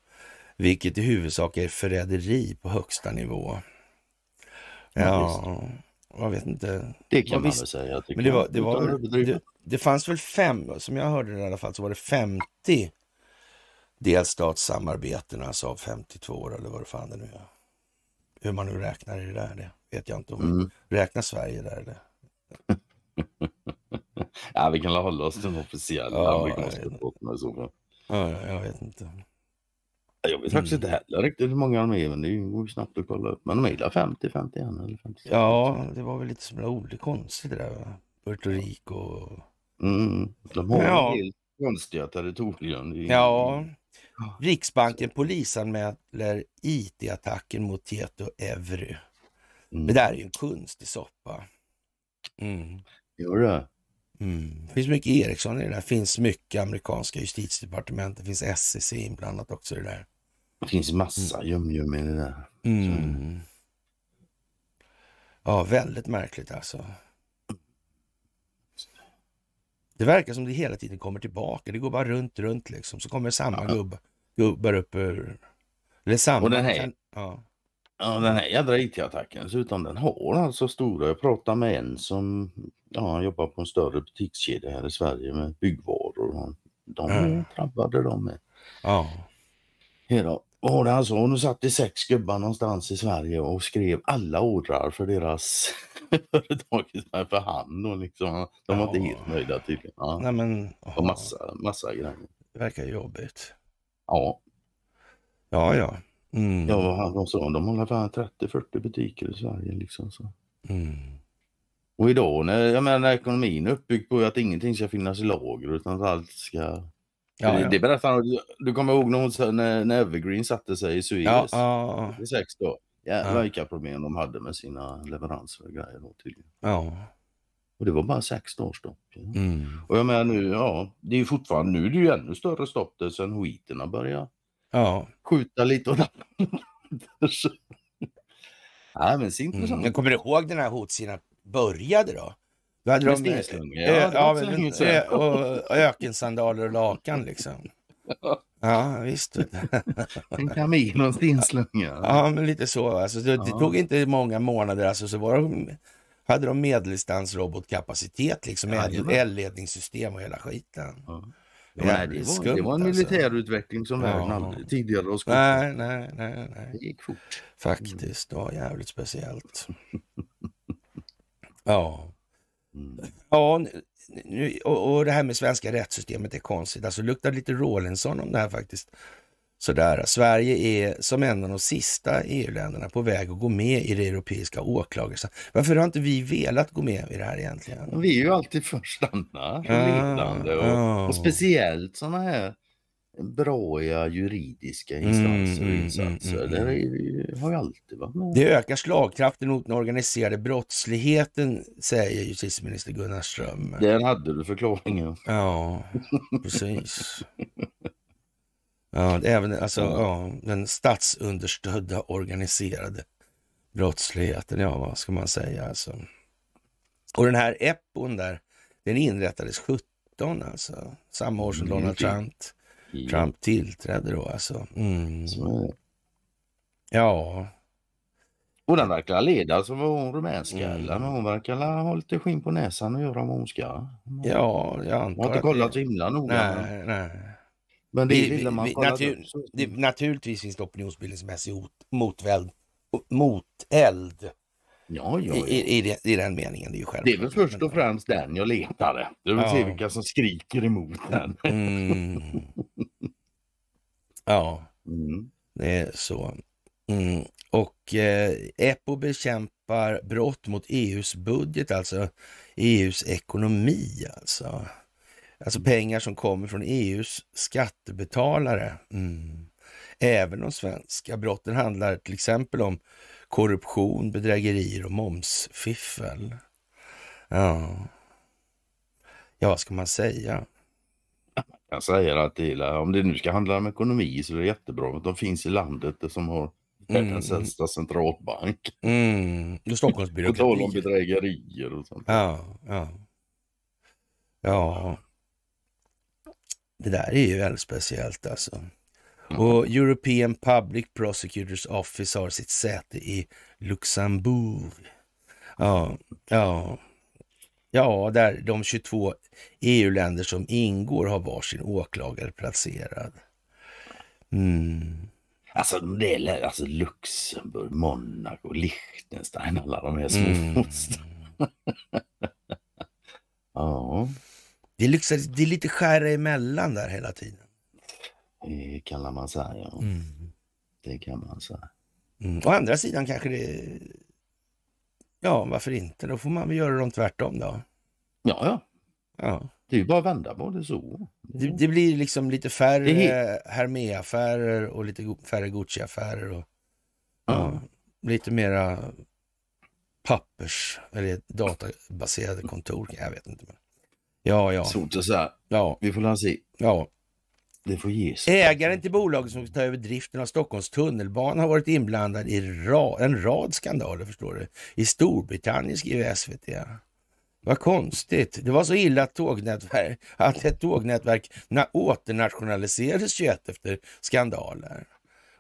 vilket i huvudsak är förräderi på högsta nivå. Ja, jag vet inte. Det kan man väl säga. tycker Men det var, det, var, det, det fanns väl fem, som jag hörde det i alla fall, så var det 50 delstatssamarbeten, alltså av 52 eller vad det fan det nu är. Hur man nu räknar i det där, det vet jag inte om Mm. räknar Sverige där eller? Ja, vi kan hålla oss till den officiella Ja, amerikanska jag vet. båten i så fall. Ja, jag- vet inte. Jag vet faktiskt Mm. inte heller riktigt hur många de är, men det går ju snabbt att kolla upp. Men de är väl 50, 51 eller 50. Ja, det var väl lite som roligt konstigt det där. Va? Puerto Rico och... Mm, de har Ja. del konstiga territorium. Ja, Riksbanken polisanmäler IT-attacken mot Tieto Evry. Mm. Det där är ju en konstig soppa. Mm. Gör det? Mm. Finns mycket Ericsson i det där. Finns mycket amerikanska justitiedepartement. Det finns SEC inblandat också i det där. Det finns massa gömgöm i det där. Mm. Ja, väldigt märkligt alltså. Det verkar som det hela tiden kommer tillbaka. Det går bara runt, runt liksom. Så kommer samma Ja. gubb, gubbar upp ur... Eller samma... Och den här- kan- Ja. Ja, den här jädra IT-attacken dessutom, den har alltså stora, jag pratade med en som ja, jobbar på en större butikskedja här i Sverige med byggvaror. De är Mm. drabbade de med. ja. Hela. Och det alltså, nu satt det sex gubbar någonstans i Sverige och skrev alla ordrar för deras företag för hand. Och liksom, de var inte Ja. helt nöjda tydligen. Ja, Nej men... och massa, massa grejer. Det verkar jobbigt. Ja, Ja, ja. Mm. ja vad han- sa? De har fan 30-40 butiker i Sverige. Liksom, så. Mm. Och idag när, jag menar, när ekonomin är uppbyggd på att ingenting ska finnas i lager utan att allt ska... Ja, det, ja. det berättade han, du, du kommer ihåg när, hon, när, när Evergreen satte sig i Suez? Ja, ja, I sex då. Jävlar Ja. vilka problem de hade med sina leveranser och grejer då tydligen. ja. Och det var bara sex dagars stopp. Ja. Mm. Och jag menar nu, ja, det är ju fortfarande, nu är det ju ännu större stopp där sen skiten har börjat Ja. skjuta lite och Ja men så intressant. Mm. Jag kommer ihåg den här hotsidan började då? Då hade Med de ja, det ja, men, sedan. ö- och ökensandaler och lakan liksom. Ja, visst. En kamin och en stenslunga. Ja, men lite så. Alltså, det, det Ja. tog inte många månader. Alltså, så var de, hade de medeldistansrobotkapacitet, liksom, med Jajamän. elledningssystem och hela skiten. Ja. Ja, nej, det, var, skumt, det var en alltså. militärutveckling som Ja. världen aldrig tidigare har skådat. Nej, nej, nej, nej. Det gick fort. Faktiskt, det var jävligt speciellt. Ja. Mm. Ja, nu- och, och det här med svenska rättssystemet är konstigt. Alltså luktar lite Rawlinson om det här faktiskt. Sådär. Sverige är som en av de sista EU-länderna på väg att gå med i det europeiska åklagarsamfundet. Varför har inte vi velat gå med i det här egentligen? Vi är ju alltid först Anna, Ja, ledande och, ja. och speciellt sådana här bråiga juridiska instanser och Mm, mm, insatser. mm, mm, är vi, har ju alltid varit med. Det ökar slagkraften mot den organiserade brottsligheten, säger justitieminister Gunnar Ström. Där hade du förklaringen. Ja, precis. Ja, det även alltså, ja, den statsunderstödda organiserade brottsligheten, ja vad ska man säga alltså. Och den här EPPON där, den inrättades 17 alltså, samma år som Mm, Donald okej. Trump, Trump tillträdde då alltså. Mm. Är. Ja, Och den verkar leda som var hon rumänska Mm. hon verkar ha lite skinn på näsan och göra vad hon ska. ja, jag Jag har antar inte kollat så himla noga. Nej, nej. Men det Vi- man vi- natur- Det, naturligtvis finns det opinionsbildningsmässig hot, motväld, moteld Ja, ja, i, ja. i, i, i den meningen. Det är ju självklart. Det är väl först och främst den jag letade. Du vill Ja. se vilka som skriker emot den. Mm. Ja, Mm. det är så. Mm. Och eh, EPO bekämpar brott mot EUs budget, alltså EUs ekonomi. Alltså, alltså pengar som kommer från EUs skattebetalare. Mm. Även de svenska brotten handlar till exempel om korruption, bedrägerier och momsfiffel. Ja, ja vad ska man säga? Jag säger att är, om det nu ska handla om ekonomi så är det jättebra att de finns i landet som har världens Mm. äldsta centralbank. Mm. Och På tal om bedrägerier och sånt. Ja, ja. Ja. Det där är ju väldigt speciellt alltså. Och European Public Prosecutors Office har sitt säte i Luxemburg. Ja, ja. Ja, där de 22 EU-länder som ingår har varsin åklagare placerad. Mm. Alltså, det är, alltså Luxemburg, Monaco, Liechtenstein, alla de här små. Mm. ja, Det, är liksom, det är lite skära emellan där hela tiden. Det kan man säga. Mm. Det kan man säga. Mm. Å andra sidan kanske det... Ja, varför inte? Då får man väl göra dem tvärtom då. Ja, ja. Ja. Det är ju bara att vända på det så. Det, det blir liksom lite färre Det Hermé-affärer och lite färre Gucci-affärer. Och, Ja. ja, lite mera pappers eller databaserade kontor. Jag vet inte. Men. Ja, ja, Svårt att säga. ja, Vi får la se. ja. Det får ge sig. Ägaren till bolaget som ska ta över driften av Stockholms tunnelbana har varit inblandad i ra en rad skandaler, förstår du. I Storbritannien, skriver SVT. Vad konstigt. Det var så illa att, tågnätverk, att ett tågnätverk åternationaliserades 21 efter skandaler.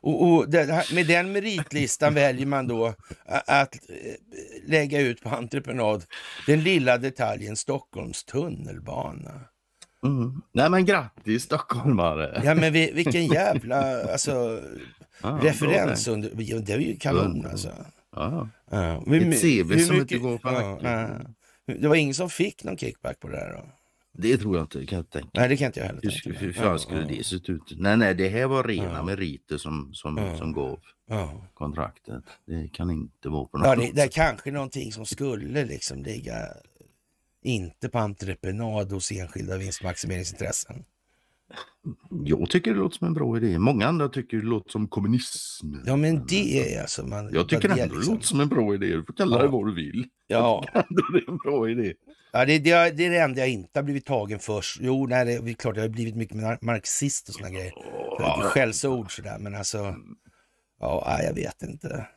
Och, och det, med den meritlistan väljer man då att eh, lägga ut på entreprenad den lilla detaljen Stockholms tunnelbana. Mm. Nej men grattis stockholmare! Ja men vi, vilken jävla alltså, ah, referens. Under, det är ju kanon alltså. Ah. Ja. Ett CV som mycket, inte går på ja, Det var ingen som fick någon kickback på det där då? Det tror jag inte, kan jag tänka Nej, det kan inte jag heller tänka Hur fan skulle det se ut? Nej, nej, det här var rena ja. meriter som, som, ja. som gav ja. kontraktet. Det kan inte vara på något ja, det, det är kanske någonting som skulle liksom ligga inte på entreprenad hos enskilda vinstmaximeringsintressen. Jag tycker det låter som en bra idé. Många andra tycker det låter som kommunism. Ja, men det är alltså... Man, jag tycker ändå liksom... det låter som en bra idé. Du får kalla ja. det vad du vill. Ja. det är en bra idé. Ja, det, det, det är det enda jag inte har blivit tagen för. Jo, nej, det är klart, jag har blivit mycket marxist och såna grejer. Ja. Skällsord sådär, men alltså... Ja, jag vet inte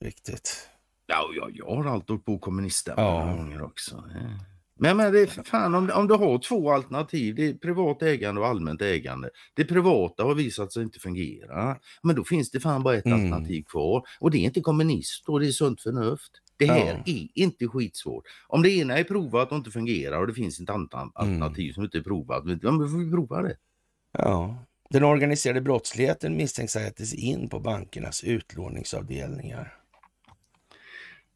riktigt. Ja, jag, jag har alltid åkt på kommuniststämpeln ja. gånger också. Men, men det är fan, om, om du har två alternativ, det är privat ägande och allmänt ägande. Det privata har visat sig inte fungera. Men då finns det fan bara ett mm. alternativ kvar. Och det är inte kommunist och det är sunt förnuft. Det här ja. är inte skitsvårt. Om det ena är provat och inte fungerar och det finns ett annat mm. alternativ mm. som inte är provat, ja, då får vi prova det. Ja. Den organiserade brottsligheten misstänks sättas in på bankernas utlåningsavdelningar.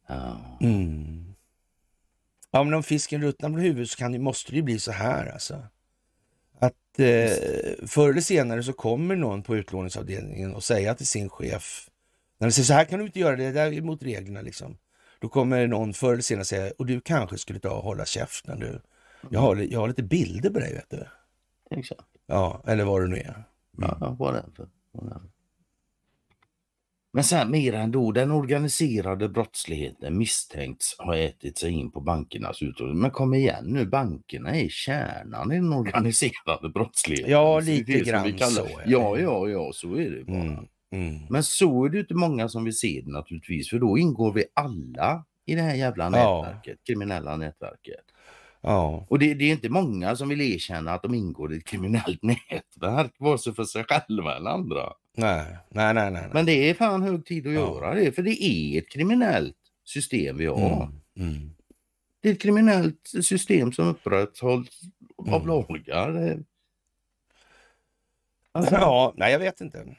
Ja. Mm. Ja, men om fisken ruttnar på huvudet så kan det, måste det ju bli så här alltså. Att eh, förr eller senare så kommer någon på utlåningsavdelningen och säga till sin chef, när de säger så här kan du inte göra, det där är mot reglerna liksom. Då kommer någon förr eller senare säga, och du kanske skulle ta och hålla käften du. Jag har, jag har lite bilder på dig vet du. Exakt. Ja, eller vad det nu är. Mm. Ja, whatever. whatever. Men sen mer ändå, den organiserade brottsligheten misstänks ha ätit sig in på bankernas utrustning. Men kom igen nu, bankerna är kärnan i den organiserade brottsligheten. Ja, lite grann så. Ja, ja, ja, så är det bara. Mm, mm. Men så är det inte många som vill se det naturligtvis, för då ingår vi alla i det här jävla nätverket, ja. kriminella nätverket. Ja. Och det, det, är inte många som vill erkänna att de ingår i ett kriminellt nätverk, vare sig för sig själva eller andra. Nej, nej, nej, nej. Men det är fan hög tid att göra det, för det är ett kriminellt system vi har. Mm, mm. Det är ett kriminellt system som upprätthålls mm. av lagar. Alltså... Ja, nej jag vet inte.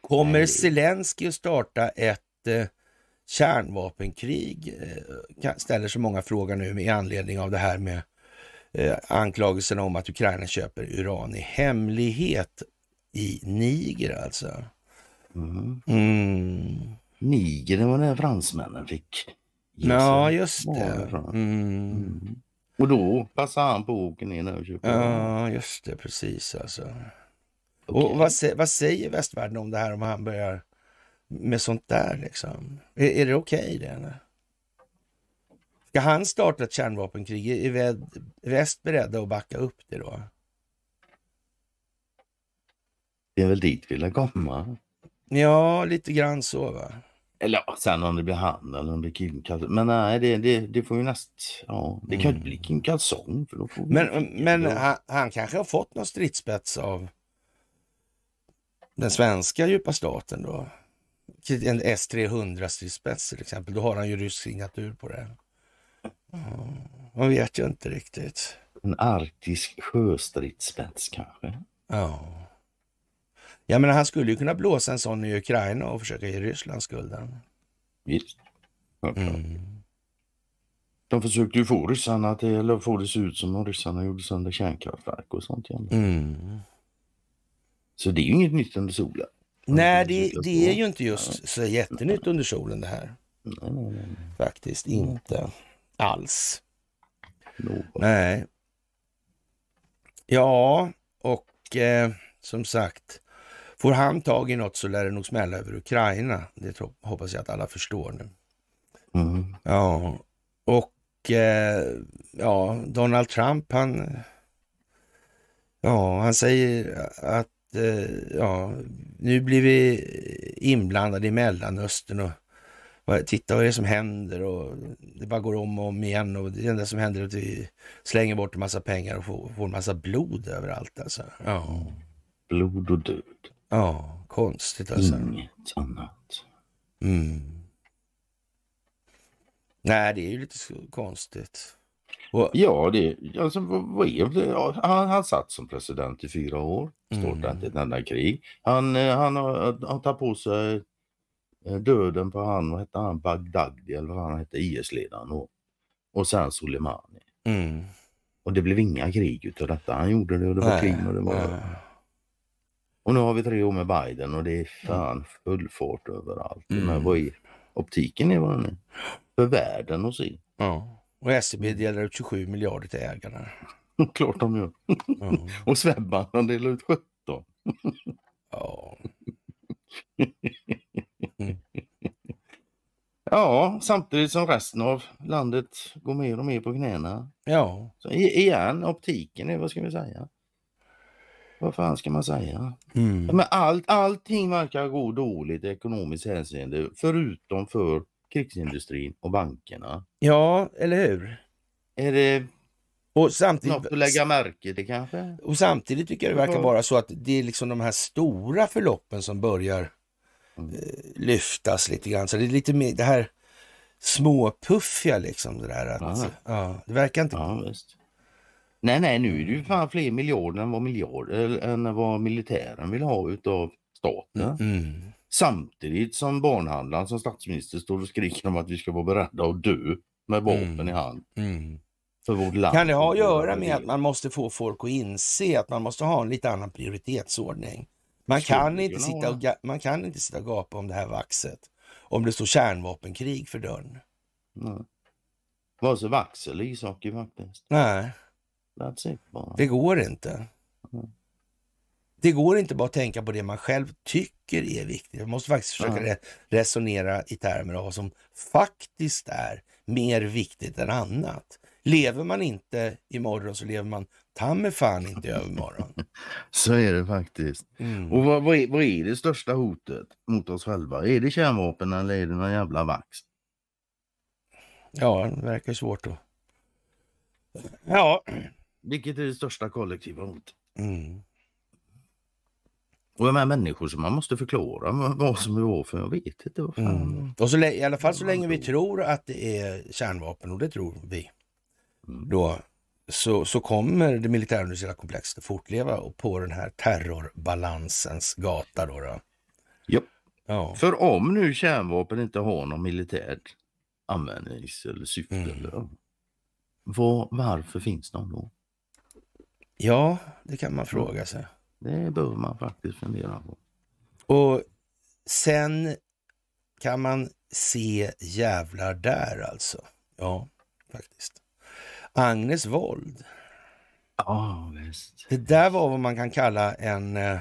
Kommer nej. Zelensky att starta ett eh, kärnvapenkrig? Eh, ställer så många frågor nu med anledning av det här med eh, anklagelserna om att Ukraina köper uran i hemlighet i Niger alltså. Mm. Mm. Niger, det var där fransmännen fick Ja, just det. Mm. Mm. Och då passade han på att åka ner och köpa. Ja, just det. Precis alltså. Okay. Och vad, vad, säger västvärlden om det här om han börjar med sånt där liksom? Är, är det okej okay, det? Eller? Ska han starta ett kärnvapenkrig? Är väst beredda att backa upp det då? Det är väl dit vi vill komma. Ja, lite grann så va. Eller ja, sen om det blir han eller om det blir Kim Kalsong. Men nej, det, det, det får ju näst... Ja, det kan ju inte bli Kim Kalsong. För då får men men han, han, kanske har fått någon stridsspets av den svenska djupa staten då? En S300 stridsspets till exempel. Då har han ju rysk signatur på det. man vet ju inte riktigt. En arktisk sjöstridsspets kanske? Ja. Jag menar, han skulle ju kunna blåsa en sån i Ukraina och försöka ge Ryssland skulden. Visst. Mm. De försökte ju få ryssarna till, eller få det se ut som om ryssarna gjorde sönder kärnkraftverk och sånt. Mm. Så det är ju inget nytt under solen. Nej, det, det är ju inte just så jättenytt under solen det här. Nej, nej, nej. Faktiskt inte alls. Någon. Nej. Ja, och eh, som sagt, Får han tag i något så lär det nog smälla över Ukraina. Det hoppas jag att alla förstår nu. Mm. Ja, och eh, ja, Donald Trump han... Ja, han säger att eh, ja, nu blir vi inblandade i Mellanöstern och titta vad det är som händer och det bara går om och om igen och det enda som händer är att vi slänger bort en massa pengar och får, får en massa blod överallt alltså. Ja. Blod och död. Ja, konstigt alltså. Inget annat. Mm. Nej, det är ju lite konstigt. Och, ja, det, alltså, vad är det? Han, han satt som president i fyra år. Står mm. inte ett enda krig. Han, eh, han har, har tagit på sig eh, döden på han, vad hette han, Bagdadi eller vad han hette, IS-ledaren och, och sen Soleimani. Mm. Och det blev inga krig utav detta. Han gjorde det och det var krig och det var... Nej. Och nu har vi tre år med Biden och det är fan full fart överallt. Mm. Men vad är optiken är vad den är. För världen att se. Ja. Och SEB delar ut 27 miljarder till ägarna. Klart de gör. Mm. och Swedbank delar ut 17. ja. Mm. Ja, samtidigt som resten av landet går mer och mer på knäna. Ja. Så igen, optiken är vad ska vi säga? Vad fan ska man säga? Mm. Men allt, allting verkar gå dåligt i ekonomiskt hänseende förutom för krigsindustrin och bankerna. Ja, eller hur? Är det och samtidigt, något att lägga märke till kanske? Och samtidigt tycker jag det verkar vara så att det är liksom de här stora förloppen som börjar mm. lyftas lite grann. Så det är lite mer det här småpuffiga liksom. Det, där, att, ja. det verkar inte... Ja, visst. Nej, nej, nu är det ju fan fler miljarder än vad, miljard, än vad militären vill ha utav staten. Mm. Samtidigt som barnhandlaren som statsminister står och skriker om att vi ska vara beredda att dö med vapen mm. i hand. Mm. För vårt land. Kan det ha att göra med att man måste få folk att inse att man måste ha en lite annan prioritetsordning? Man kan, inte sitta och, man kan inte sitta och gapa om det här vaxet om det står kärnvapenkrig för dörren. Nej. Vare sig vax eller ishockey faktiskt. Nej. It. Det går inte. Mm. Det går inte bara att tänka på det man själv tycker är viktigt. Man måste faktiskt försöka mm. resonera i termer av vad som faktiskt är mer viktigt än annat. Lever man inte imorgon så lever man ta mig fan inte övermorgon. så är det faktiskt. Mm. Och vad, vad, är, vad, är, det största hotet mot oss själva? Är det kärnvapen eller är det någon jävla vax? Ja, det verkar svårt då. Ja. Vilket är det största kollektiva hotet? Mm. Och de här människor som man måste förklara vad som är vad för, jag vet inte. Vad fan. Mm. Och så, I alla fall så länge vi tror att det är kärnvapen, och det tror vi, mm. då så, så kommer det militärindustriella komplexet att fortleva på den här terrorbalansens gata. Då, då. Ja. För om nu kärnvapen inte har någon militärt användnings eller syfte, mm. var, varför finns de då? Ja, det kan man fråga sig. Det bör man faktiskt fundera på. Och sen kan man se jävlar där alltså. Ja, faktiskt. Agnes våld. Ja, visst. Det där var vad man kan kalla en... Eh,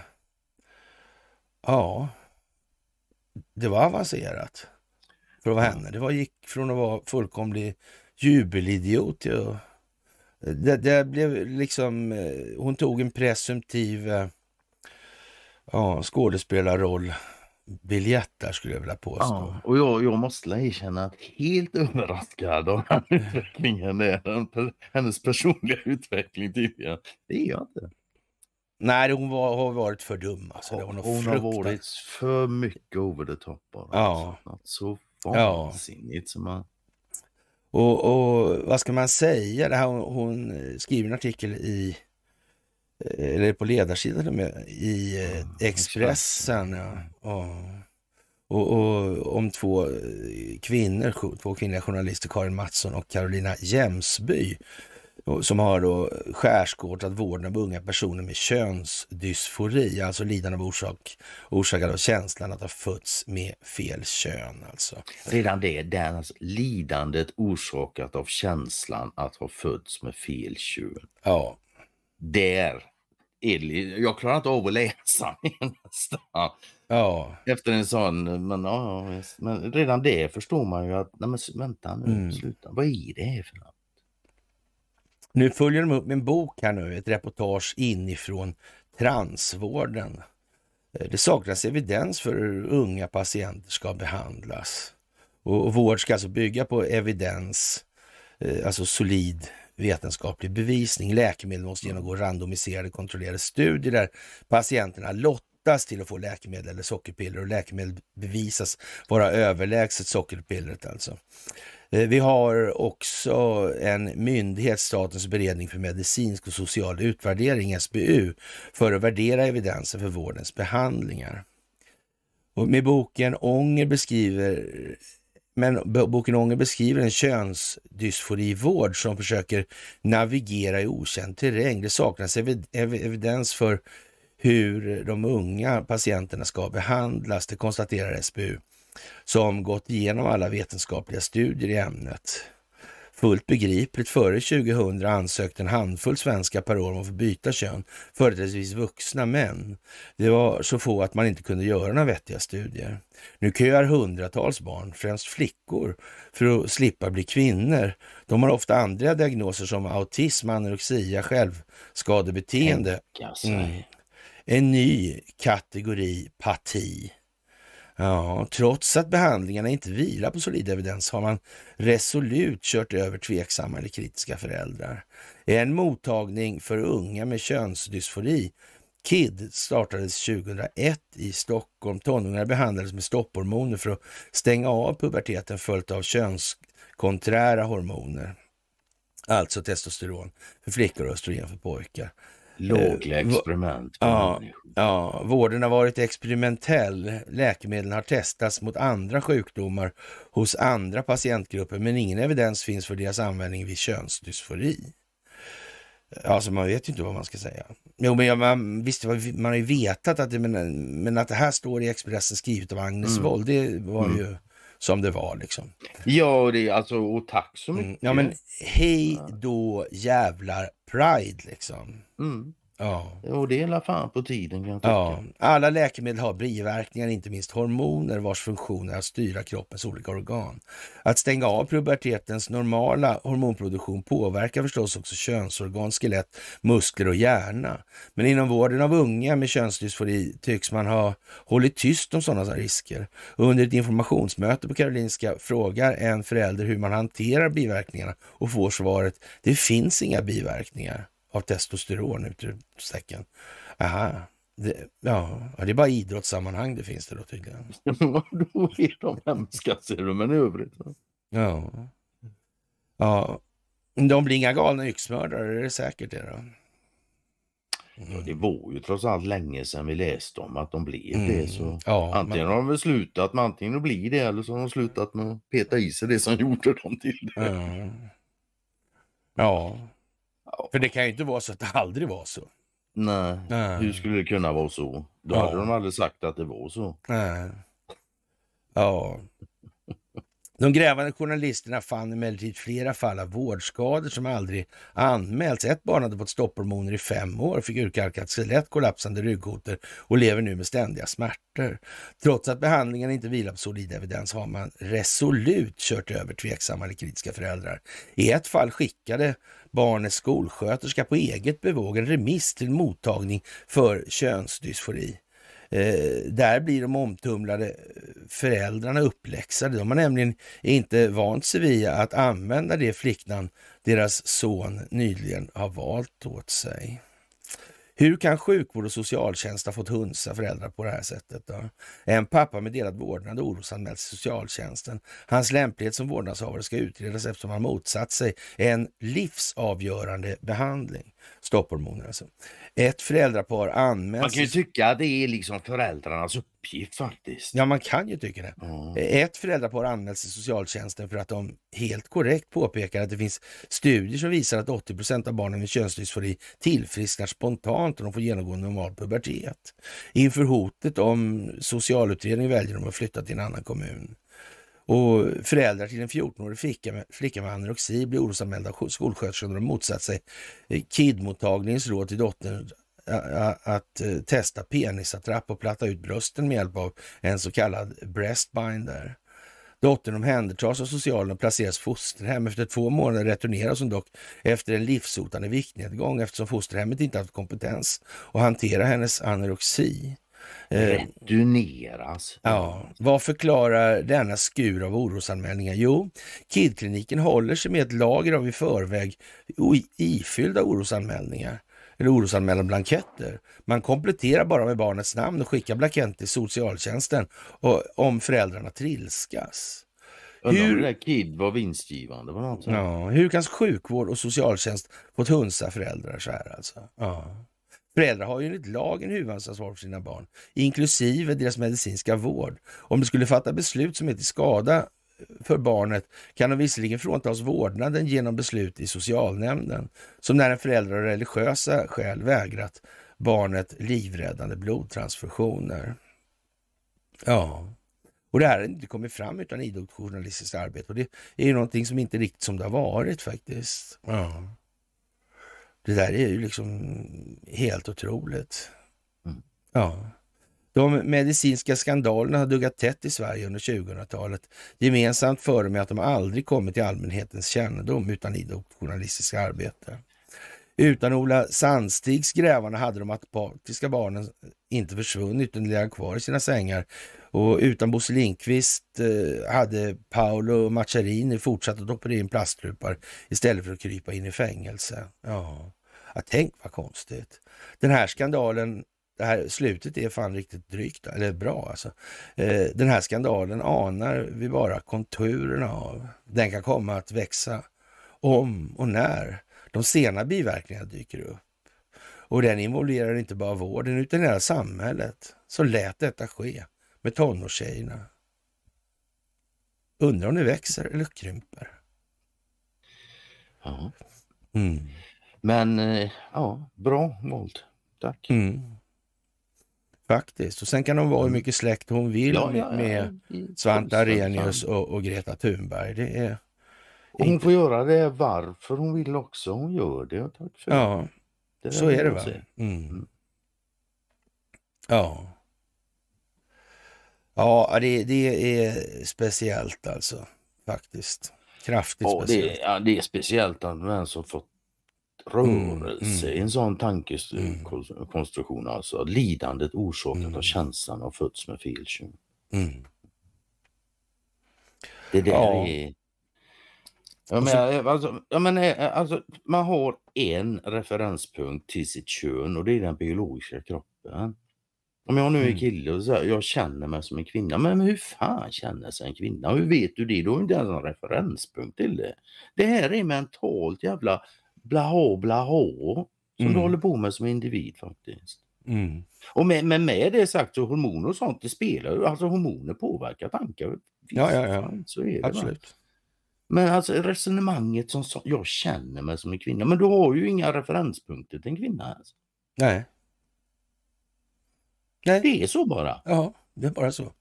ja, det var avancerat för att vara henne. Det var, gick från att vara fullkomlig jubelidiot till det, det, blev liksom, eh, hon tog en presumtiv eh, ja, skådespelarroll biljett där skulle jag vilja påstå. Ja, och jag, jag måste erkänna att helt överraskad av den utvecklingen är hennes personliga utveckling tidigare. Det är jag inte. Nej, hon var, har varit för dum. Alltså. hon, hon har varit för mycket over the top. Bara. Ja. Alltså. Så vansinnigt ja. som man... Och, och, vad ska man säga? Det här, hon skriver en artikel i eller på ledarsidan med, i mm, Expressen. Ja. Och, och, om två kvinnor, två kvinnliga journalister, Karin Mattsson och Carolina Jämsby, som har då skärskådat vården av unga personer med könsdysfori, alltså lidande av orsak, orsakad av känslan att ha fötts med fel kön. Alltså. Redan det, det är alltså lidandet orsakat av känslan att ha fötts med fel kön. Ja. Där jag klarar inte av att läsa nästan. Ja. Efter en sån, men, ja, men redan det förstår man ju att, nej men vänta nu, mm. sluta. Vad är det för något? Nu följer de upp med en bok här nu, ett reportage inifrån transvården. Eh, det saknas evidens för hur unga patienter ska behandlas. Och vård ska alltså bygga på evidens, eh, alltså solid vetenskaplig bevisning. Läkemedel måste genomgå randomiserade kontrollerade studier där patienterna lottas till att få läkemedel eller sockerpiller och läkemedel bevisas vara överlägset sockerpillret alltså. Eh, vi har också en myndighet, Statens beredning för medicinsk och social utvärdering, SBU, för att värdera evidensen för vårdens behandlingar. Och med boken Ånger beskriver men boken Ånger beskriver en könsdysforivård som försöker navigera i okänd terräng. Det saknas evidens för hur de unga patienterna ska behandlas, det konstaterar SBU som gått igenom alla vetenskapliga studier i ämnet. Fullt begripligt, före 2000 ansökte en handfull svenskar per år om att få byta kön, företrädesvis vuxna män. Det var så få att man inte kunde göra några vettiga studier. Nu köar hundratals barn, främst flickor, för att slippa bli kvinnor. De har ofta andra diagnoser som autism, anorexia, självskadebeteende. Mm. En ny kategori pati Ja, trots att behandlingarna inte vilar på solid evidens har man resolut kört över tveksamma eller kritiska föräldrar. En mottagning för unga med könsdysfori, KID, startades 2001 i Stockholm. Tonåringar behandlades med stopphormoner för att stänga av puberteten följt av könskonträra hormoner. Alltså testosteron för flickor och östrogen för pojkar. Lågliga eh, experiment. Ja, ja, vården har varit experimentell. Läkemedlen har testats mot andra sjukdomar hos andra patientgrupper, men ingen evidens finns för deras användning vid könsdysfori. Alltså man vet ju inte vad man ska säga. Jo, men ja, man, visst, man har ju vetat att det, men, men att det här står i Expressen skrivet av Agnes mm. Wold, det var mm. ju som det var liksom. Ja, det, alltså, och tack så mycket. Mm. Ja, men hej då jävlar Pride liksom. Mm. Ja. Och det är la fan på tiden kan jag tycka. Ja. Alla läkemedel har biverkningar, inte minst hormoner vars funktion är att styra kroppens olika organ. Att stänga av pubertetens normala hormonproduktion påverkar förstås också könsorgan, skelett, muskler och hjärna. Men inom vården av unga med könsdysfori tycks man ha hållit tyst om sådana risker. Under ett informationsmöte på Karolinska frågar en förälder hur man hanterar biverkningarna och får svaret, det finns inga biverkningar av testosteron, utropstecken. Aha. Det, ja, det är bara idrottssammanhang det finns det då tydligen. då är de hemska ser du, men i övrigt. Ja. Ja, de blir inga galna yxmördare, det är säkert det då. Mm. Ja, det var ju trots allt länge sedan vi läste om att de blev mm. det. Så ja, antingen men... har de väl slutat med antingen att bli det eller så har de slutat med att peta i sig det som gjorde dem till det. Ja. ja. För det kan ju inte vara så att det aldrig var så. Nej, Nej. hur skulle det kunna vara så? Då ja. hade de aldrig sagt att det var så. Nej. Ja. De grävande journalisterna fann emellertid flera fall av vårdskador som aldrig anmälts. Ett barn hade fått stopphormoner i fem år, fick urkalkat skelett, kollapsande ryggkotor och lever nu med ständiga smärtor. Trots att behandlingen inte vilar på solid evidens har man resolut kört över tveksamma eller kritiska föräldrar. I ett fall skickade barnets skolsköterska på eget bevåg en remiss till mottagning för könsdysfori. Eh, där blir de omtumlade föräldrarna uppläxade. De har nämligen inte vant sig vid att använda det flicknamn deras son nyligen har valt åt sig. Hur kan sjukvård och socialtjänst ha fått hunsa föräldrar på det här sättet? Då? En pappa med delad vårdnad orosanmäls till socialtjänsten. Hans lämplighet som vårdnadshavare ska utredas eftersom han motsatt sig en livsavgörande behandling. Stopphormoner alltså. Ett föräldrapar anmäls... Man kan ju tycka att det är liksom föräldrarnas uppgift faktiskt. Ja, man kan ju tycka det. Mm. Ett föräldrapar anmäls till socialtjänsten för att de helt korrekt påpekar att det finns studier som visar att 80 procent av barnen med könsdysfori tillfrisknar spontant och de får genomgå normal pubertet. Inför hotet om socialutredning väljer de att flytta till en annan kommun. Och föräldrar till en 14-årig flicka med, flicka med anorexi blir orosanmälda av skolsköterskan och de motsatt sig eh, KID-mottagningens råd till dottern att eh, testa penisattrapp och platta ut brösten med hjälp av en så kallad breastbinder. Dottern omhändertas av socialen och placeras fosterhem. Efter två månader returneras hon dock efter en livshotande viktnedgång eftersom fosterhemmet inte haft kompetens att hantera hennes anorexi. Eh, Returneras. Ja, vad förklarar denna skur av orosanmälningar? Jo, KID-kliniken håller sig med ett lager av i förväg ifyllda orosanmälningar eller orosanmälan blanketter. Man kompletterar bara med barnets namn och skickar blankett till socialtjänsten och, om föräldrarna trilskas. Hur, det KID var vinstgivande något sätt. Ja, hur kan sjukvård och socialtjänst få hunsa föräldrar så här alltså? Ja. Föräldrar har ju enligt lagen huvudansvar för sina barn, inklusive deras medicinska vård. Om de skulle fatta beslut som är till skada eh, för barnet kan de visserligen fråntas vårdnaden genom beslut i socialnämnden, som när en förälder av religiösa skäl vägrat barnet livräddande blodtransfusioner. Ja, och det här har inte kommit fram utan idogt journalistiskt arbete och det är ju någonting som inte riktigt som det har varit faktiskt. Ja. Det där är ju liksom helt otroligt. Mm. Ja. De medicinska skandalerna har duggat tätt i Sverige under 2000-talet. Gemensamt för dem är att de aldrig kommit till allmänhetens kännedom utan idogt journalistiska arbete. Utan Ola Sandstigs grävarna hade de apatiska barnen inte försvunnit utan legat kvar i sina sängar. Och utan Bosse Lindqvist eh, hade Paolo Macchiarini fortsatt att operera in plaststrupar istället för att krypa in i fängelse. Ja, ja tänk vad konstigt. Den här skandalen det här slutet är fan riktigt drygt, eller bra alltså. Eh, den här skandalen anar vi bara konturerna av. Den kan komma att växa om och när de sena biverkningarna dyker upp. Och den involverar inte bara vården utan hela samhället. Så lät detta ske med tonårstjejerna. Undrar om det växer eller krymper. Ja. Mm. Men eh, ja, bra våld. Tack. Mm. Faktiskt. Och sen kan hon vara hur mm. mycket släkt hon vill ja, ja, med Svante Arrhenius och, och, Greta Thunberg. Det är och hon får göra det varför hon vill också. Hon gör det. Tack för ja, det så är det va. Mm. mm. Ja. Ja, det, det är speciellt alltså. Faktiskt. Kraftigt ja, speciellt. Det, ja, det är speciellt att män som fått rörelse mm, mm. en sån tankekonstruktion. Mm. Alltså lidandet orsakat mm. av känslan av fötts med fel kön. Mm. Det där ja. är... Jag menar, alltså, jag menar, alltså, man har en referenspunkt till sitt kön och det är den biologiska kroppen. Om jag nu är mm. kille och så här, jag känner mig som en kvinna, men hur fan känner sig en kvinna? Hur vet du det? Du har inte ens en referenspunkt till det. Det här är mentalt jävla blaha blaha som mm. du håller på med som individ faktiskt. Mm. Och med, men med det sagt så hormoner och sånt, det spelar ju, alltså hormoner påverkar tankar. Ja, ja, ja. Så är det. Absolut. Va? Men alltså resonemanget som så, jag känner mig som en kvinna, men du har ju inga referenspunkter till en kvinna. Alltså. Nej. Nej. Det är så bara. Ja, det är bara så.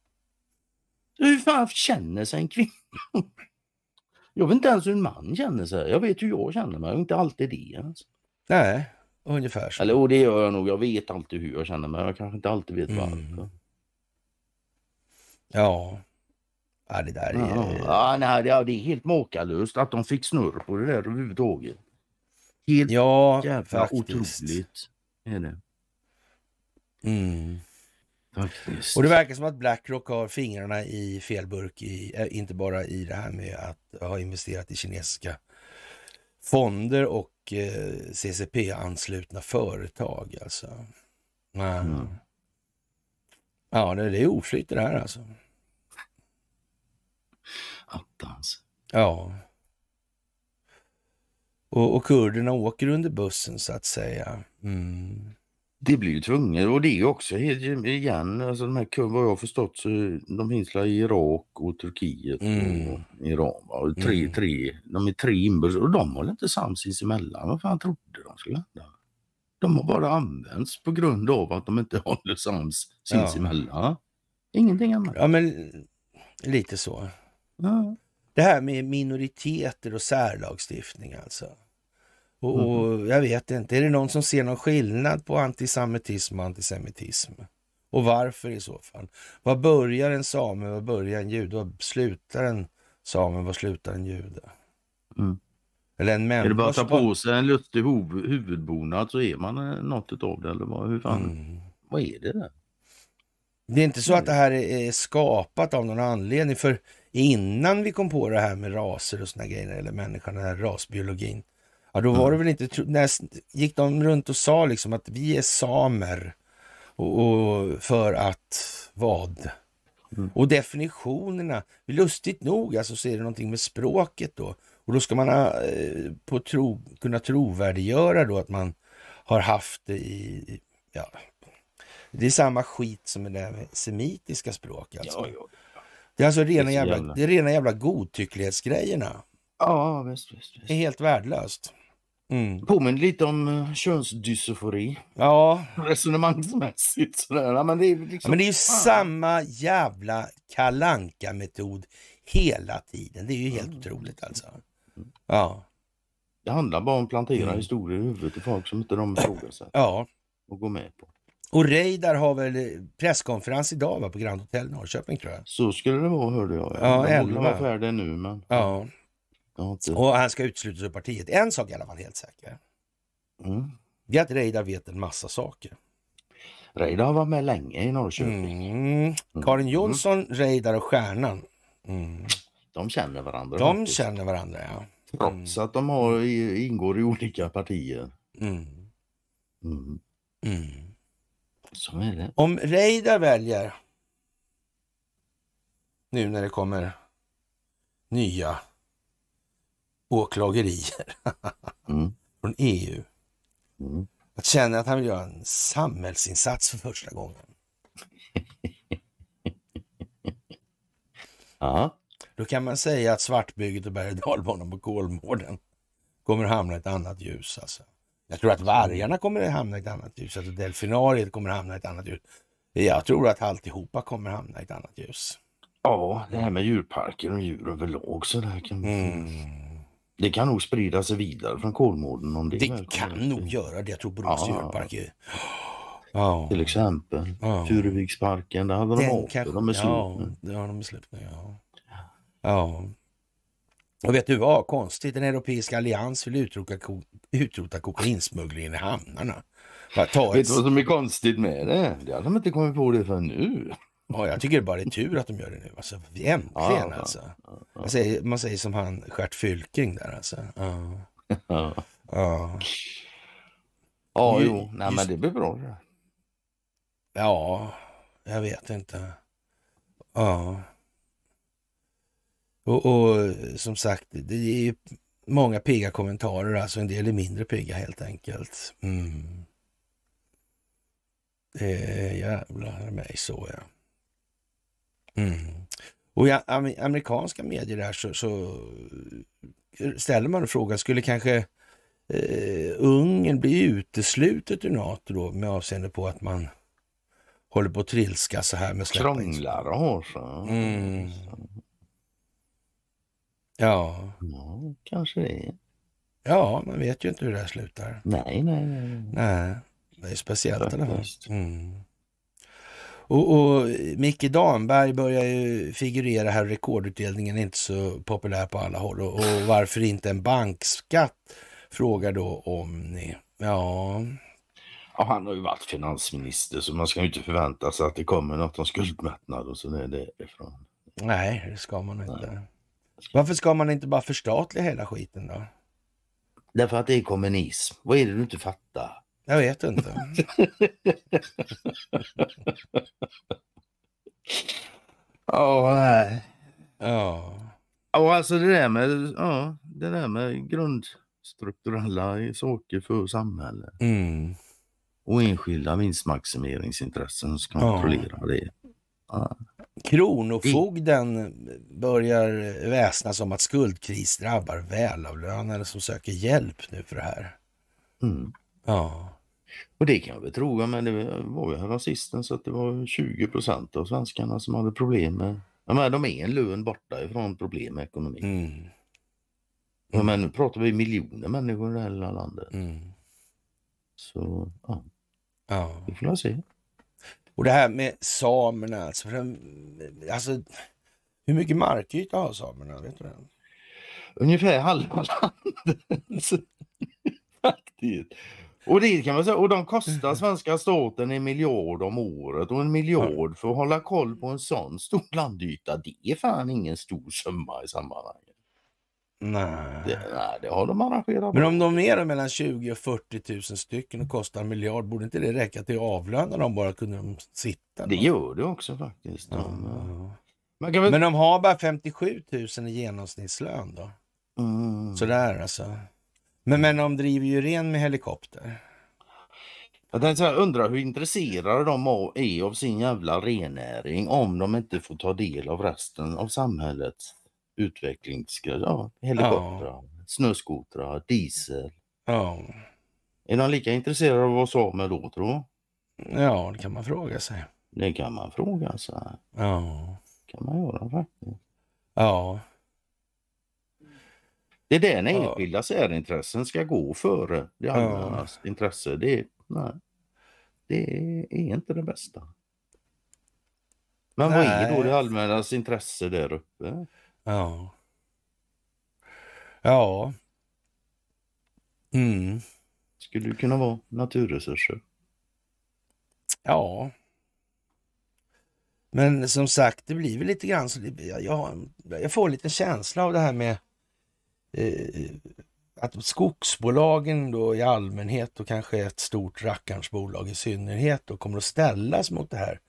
Hur fan känner sig en kvinna? Jag vet inte ens hur en man känner sig. Jag vet hur jag känner mig, inte alltid det. Alltså. Nej, ungefär så. Eller och det gör jag nog. Jag vet alltid hur jag känner mig. Jag kanske inte alltid vet mm. varför. Ja. Ja, det där är... Ja, ja nej, det, är helt makalöst att de fick snurr på det där överhuvudtaget. Helt ja, jävla faktiskt. otroligt är det. Mm. Faktiskt. Och det verkar som att Blackrock har fingrarna i fel burk, i, äh, inte bara i det här med att ha investerat i kinesiska fonder och eh, CCP-anslutna företag. Alltså. Mm. Ja, det, det är oflyt det här alltså. Attans. Ja. Och, och kurderna åker under bussen så att säga. Mm. Det blir ju tvunget och det är ju också igen, alltså de här vad jag har förstått så de finns i Irak och Turkiet mm. och Iran. Och tre, mm. tre, de är tre inbördes och de håller inte sams sinsemellan. Vad fan trodde de skulle hända? De har bara använts på grund av att de inte håller sams sinsemellan. Ja. Ingenting annat. Ja men lite så. Det här med minoriteter och särlagstiftning alltså. Och, och, jag vet inte, är det någon som ser någon skillnad på antisemitism och antisemitism? Och varför i så fall? Vad börjar en same? Vad börjar en jude? Vad slutar en same? Vad slutar en jude? Mm. Eller en människa. Är det bara att ta på sig en lustig hov- huvudbonad så är man eh, något utav det eller vad? Hur fan? Mm. Vad är det där? Det är inte så att det här är är skapat av någon anledning. För innan vi kom på det här med raser och såna grejer, eller människan, den här rasbiologin. Ja, då var det väl inte, när, gick de runt och sa liksom att vi är samer. Och, och för att vad? Mm. Och definitionerna, lustigt nog alltså så är det någonting med språket då. Och då ska man ha, eh, på tro, kunna trovärdiggöra då att man har haft det i, ja, det är samma skit som med det här med semitiska språk alltså. Ja, ja. Det är alltså Det är rena jävla, jävla- det är rena jävla godtycklighetsgrejerna. ja visst, visst, Det är visst. helt värdelöst. Mm. Påminner lite om uh, könsdysfori Ja, resonemangsmässigt. Sådär. Men det är Ja, liksom... men det är ju fan. samma jävla kalanka metod hela tiden. Det är ju helt Mm. otroligt alltså. Ja, Det handlar bara om att plantera Mm. historier i huvudet till folk som inte de ifrågasätter ja. och går med på. Och Reidar har väl presskonferens idag va, på Grand Hotel Norrköping tror jag. Så skulle det vara hörde jag. Ja, De elva. vara färdiga nu men Ja, inte... och han ska uteslutas ur partiet. En sak är i alla fall helt säker. Mm. Det är att Reidar vet en massa saker. Reidar har varit med länge i Norrköping. Mm. Karin Jonsson, Reidar och Stjärnan. Mm. De känner varandra. De faktiskt. känner varandra ja. Trots att de har, ingår i olika partier. Mm. Så är det. Om Reidar väljer nu när det kommer nya åklagerier Mm. från EU Mm. att känna att han vill göra en samhällsinsats för första gången. Ja. Då kan man säga att Svartbygget och berg och dalbanan på Kolmården kommer att hamna i ett annat ljus. Alltså. Jag tror att vargarna kommer att hamna i ett annat ljus, att delfinariet kommer att hamna i ett annat ljus. Jag tror att alltihopa kommer att hamna i ett annat ljus. ja, det här med djurparker och djur överlag så där kan Mm. Det kan nog sprida sig vidare från Kolmården om det, Det kan nog göra det. Jag tror Borås Ja. djurpark är... Ja. Till exempel Ja. Furuviksparken, där hade de kanske... de är slut ja, nu. det har de slut nu. Ja. ja. Och vet du vad? Konstigt. En europeisk allians vill utrota, ko... utrota kokainsmugglingen i hamnarna. Vet ett... du vad som är konstigt med det? Det hade de inte kommit på det för nu. ja, jag tycker det bara är tur att de gör det nu. Alltså, äntligen Ja, ja, alltså. ja. Man säger, man säger som han Gert Fylking där alltså. Ja. Ja, Ja. ja jo, nej just- men det blir bra det. Ja, jag vet inte. Ja. Och, och som sagt, det är ju många pigga kommentarer, alltså en del är mindre pigga helt enkelt. Mm. Det är jävlar mig så ja. Mm. Och i am- amerikanska medier där så, så ställer man frågan, skulle kanske eh, Ungern bli uteslutet ur NATO då med avseende på att man håller på att trilska så här med släppa Krånglar och så. Mm. Ja. Ja, kanske det. ja, man vet ju inte hur det här slutar. Nej, nej, nej. nej. Nej, det är speciellt i alla fall. Mm. Och, och Micke Damberg börjar ju figurera här. Rekordutdelningen är inte så populär på alla håll. Och, och varför inte en bankskatt? Frågar då om ni. Ja, Ja, han har ju varit finansminister så man ska ju inte förvänta sig att det kommer något om skuldmättnad och så det är därifrån. nej, det ska man inte. Varför ska man inte bara förstatliga hela skiten då? Därför att det är kommunism. Vad är det du inte fattar? Jag vet inte. Ja, nej. Ja, Ja, alltså det där med, ja, det där med grundstrukturella saker för samhället mm. och enskilda vinstmaximeringsintressen ska Ja. kontrollera det. Ja. Kronofogden börjar väsnas om att skuldkris drabbar välavlönade som söker hjälp nu för det här. Mm. Ja, Och det kan jag väl tro, men det var ju rasisten så att det var 20 procent av svenskarna som hade problem med jag menar, de är en lön borta ifrån problem med ekonomin. mm. Ja, men nu pratar vi miljoner människor i hela landet. Mm. Så ja, ja. vi får väl se. Och det här med samerna, alltså, de, alltså hur mycket markyta har samerna? Vet du det? Ungefär halva landet. Faktiskt. Och det kan man säga, och de kostar svenska staten en miljard om året och en miljard för att hålla koll på en sån stor landyta. Det är fan ingen stor summa i sammanhanget. Nej. Det, nej, det har de arrangerat. Men om de är mellan 20 och 40 000 stycken och kostar en miljard, borde inte det räcka till att avlöna dem bara kunde de sitta? Det gör det också faktiskt. De, Ja. kan väl... Men de har bara 57 000 i genomsnittslön då? mm. Sådär alltså. Men, men de driver ju ren med helikopter. Jag så här, undrar hur intresserade de är av sin jävla rennäring om de inte får ta del av resten av samhällets utvecklingsgrejer. Ja, helikoptrar, snöskotrar, diesel. Ja. Är de lika intresserade av vara samer då tror du? ja, det kan man fråga sig. Det kan man fråga sig. Ja. kan man göra faktiskt. Ja. Det är den Ja. enskilda särintressen ska gå före det allmännas intresse. Det, är- nej, det är inte det bästa. Men vad är då Nej. det allmännas intresse där uppe? Ja. Ja. Mm. Skulle det kunna vara naturresurser? Ja. Men som sagt, det blir väl lite grann så. Jag, jag, får lite känsla av det här med eh, att skogsbolagen då i allmänhet och kanske ett stort rackarns bolag i synnerhet då kommer att ställas mot det här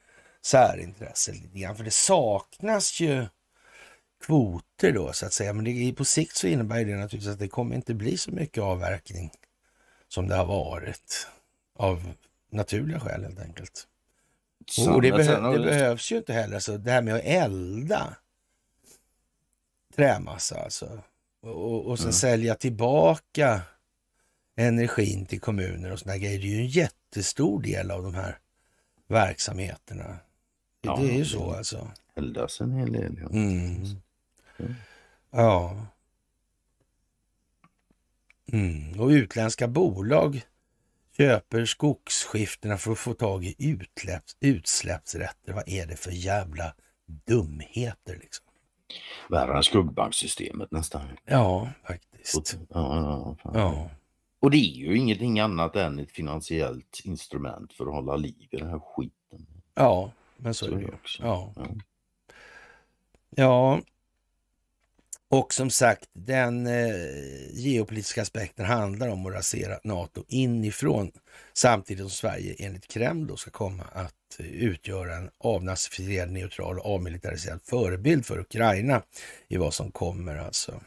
särintresset lite grann. För det saknas ju kvoter då så att säga. Men det, på sikt så innebär det naturligtvis att det kommer inte bli så mycket avverkning som det har varit av naturliga skäl helt enkelt. Och det, behö- det behövs ju inte heller. Så det här med att elda trämassa alltså. Och, och, sen Mm. sälja tillbaka energin till kommuner och sådana grejer. Det är ju en jättestor del av de här verksamheterna. Ja, det är ju så alltså. eldas en hel del. Ja. Mm. Mm. Ja. Mm. Och utländska bolag köper skogsskiftena för att få tag i utsläpps, utsläppsrätter. Vad är det för jävla dumheter liksom? Värre än skuggbanksystemet nästan. Ja, faktiskt. Ja, ja, fan. Ja, Och det är ju ingenting annat än ett finansiellt instrument för att hålla liv i den här skiten. ja men så Så är det ju. också. Ja. Ja. Och som sagt, den eh, geopolitiska aspekten handlar om att rasera NATO inifrån samtidigt som Sverige enligt Kreml då ska komma att eh, utgöra en avnazifierad, neutral och avmilitariserad förebild för Ukraina i vad som kommer alltså.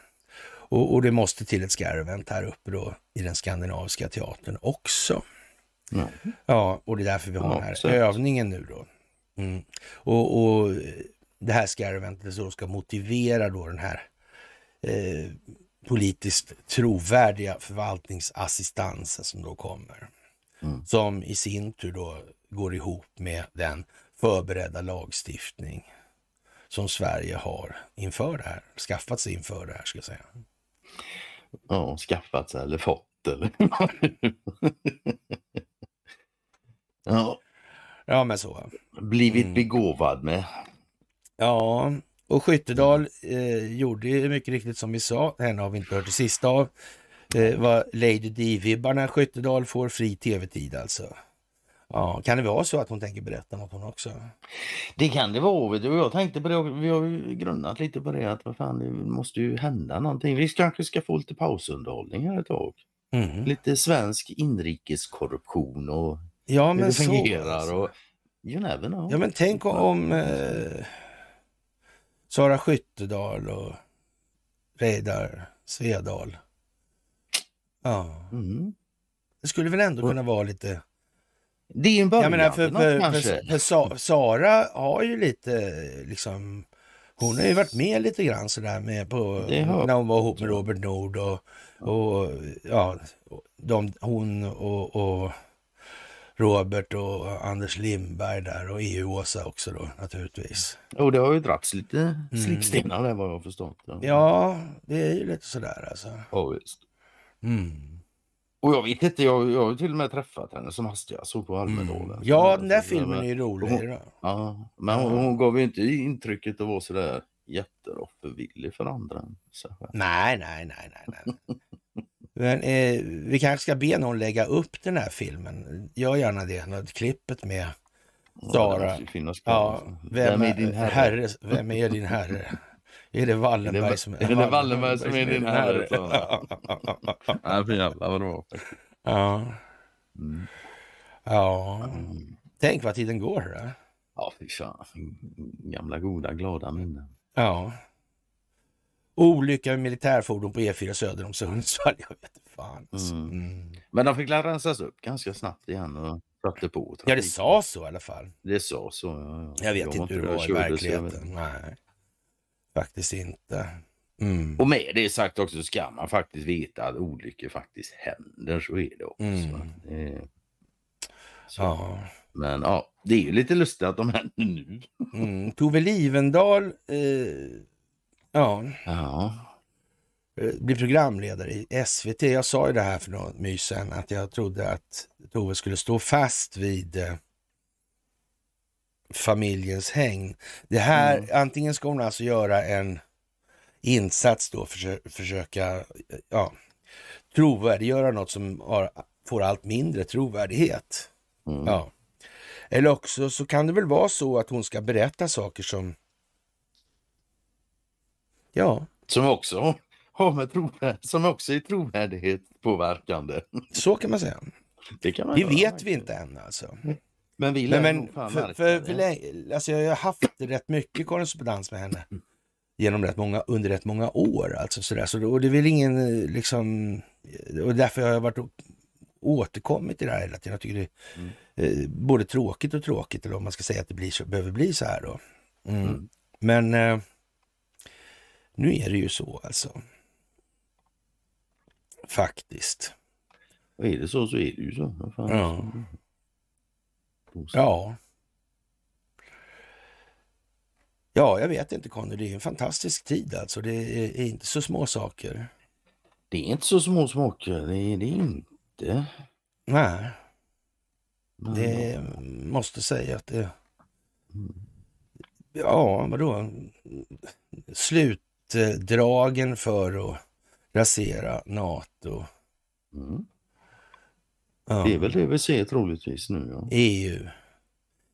Och, och det måste till ett skarvent här uppe då i den skandinaviska teatern också. Ja. Ja, och det är därför vi har Ja, den här exakt. övningen nu då. Mm. Och, och det här skarventet så ska motivera då den här eh, politiskt trovärdiga förvaltningsassistansen som då kommer. Mm. Som i sin tur då går ihop med den förberedda lagstiftning som Sverige har inför det här, skaffat sig inför det här ska jag säga. ja, skaffat sig eller fått eller. ja, Ja, men så. blivit Mm. begåvad med. Ja, och Skyttedal eh, gjorde mycket riktigt som vi sa. Henne har vi inte hört det sista av. Eh, vad Lady Di-vibbarna Skyttedal får fri tv-tid alltså. Ja, kan det vara så att hon tänker berätta något hon också? Det kan det vara. Vet du. Jag tänkte på det, vi har ju grunnat lite på det att vad fan, det måste ju hända någonting. Vi kanske ska få lite pausunderhållning här ett tag. Mm. Lite svensk inrikeskorruption och Ja, hur det så. fungerar. alltså. Och, you never know. Ja, men tänk om eh, Sara Skyttedal och Reidar Svedal. Ja, Mm. det skulle väl ändå kunna vara lite Det är en början Jag menar för, för, för, för Sa, Sara har ju lite liksom hon har ju varit med lite grann sådär med på när hon var ihop med Robert Nord och, och ja, de, hon och, och Robert och Anders Lindberg där och EU-Åsa också då naturligtvis. Och det har ju dragits lite Mm. slipstenar där vad jag har förstått. Ja, Ja, det är ju lite sådär alltså. ja visst. Mm. Och jag vet inte, jag, jag har till och med träffat henne som hastigast såg på Almedalen. Mm. Ja, den där filmen men- är ju rolig. hon- då. Ja, men hon, hon gav ju inte intrycket att vara sådär jätteoffervillig för andra. Så. Nej, nej, nej, nej. nej. Men eh, vi kanske ska be någon lägga upp den här filmen. Gör gärna det, något klippet med Ja, Sara. kvar. Ja, vem, är din herre? herre? Vem är din herre? Är det Wallenberg Är som är det Wallenberg som är din herre, Ja, för jävlar vad det var. ja. Mm. ja. Tänk vad tiden går. Då. Ja, fy fan. Gamla goda glada minnen. Ja. Olycka med militärfordon på E4 söder om Sundsvall. Jag vet fan. alltså. Mm. Mm. Men de fick rensas upp ganska snabbt igen och satte på. Ja, det trafiken. sa så i alla fall. Det sa så. Ja, ja. Jag vet inte hur det var i jag verkligheten. Nej, faktiskt inte. Mm. Och med det sagt också ska man faktiskt veta att olyckor faktiskt händer. Så är det också. Mm. Det. Ja. Men ja, det är ju lite lustigt att de händer nu. Mm. Tove Livendal eh, ja, Ja. eh, blir programledare i SVT. Jag sa ju det här för något mys att jag trodde att Tove skulle stå fast vid eh, familjens häng. Det här, Mm. antingen ska hon alltså göra en insats då, försö försöka eh, ja, trovärdiggöra något som har, får allt mindre trovärdighet. Mm. Ja. Eller också så kan det väl vara så att hon ska berätta saker som... Ja, Som också har med trovärd, som också är trovärdighet påverkande. så kan man säga. Det kan man Det vet vi inte än alltså. Men vi Men, lär men fan för, för, för länge, alltså jag har haft rätt mycket korrespondens med henne genom rätt många, under rätt många år. Alltså sådär. Så, och det är väl ingen liksom... Och därför har jag varit och återkommit till det här hela tiden. Jag tycker det är Mm. eh, både tråkigt och tråkigt, eller om man ska säga att det blir behöver bli så här då. Mm. Mm. Men eh, nu är det ju så alltså. Faktiskt. Och är det så så är det ju så. Ja. Ja. Ja, jag vet inte Conny. Det är en fantastisk tid alltså. Det är, är inte så små saker. Det är inte så små smaker. Det är det inte. Nej, Men, det måste säga att det... Mm. Ja, vadå? Slutdragen för att rasera NATO. Mm. Ja. Det är väl det vi ser troligtvis nu. Ja. EU.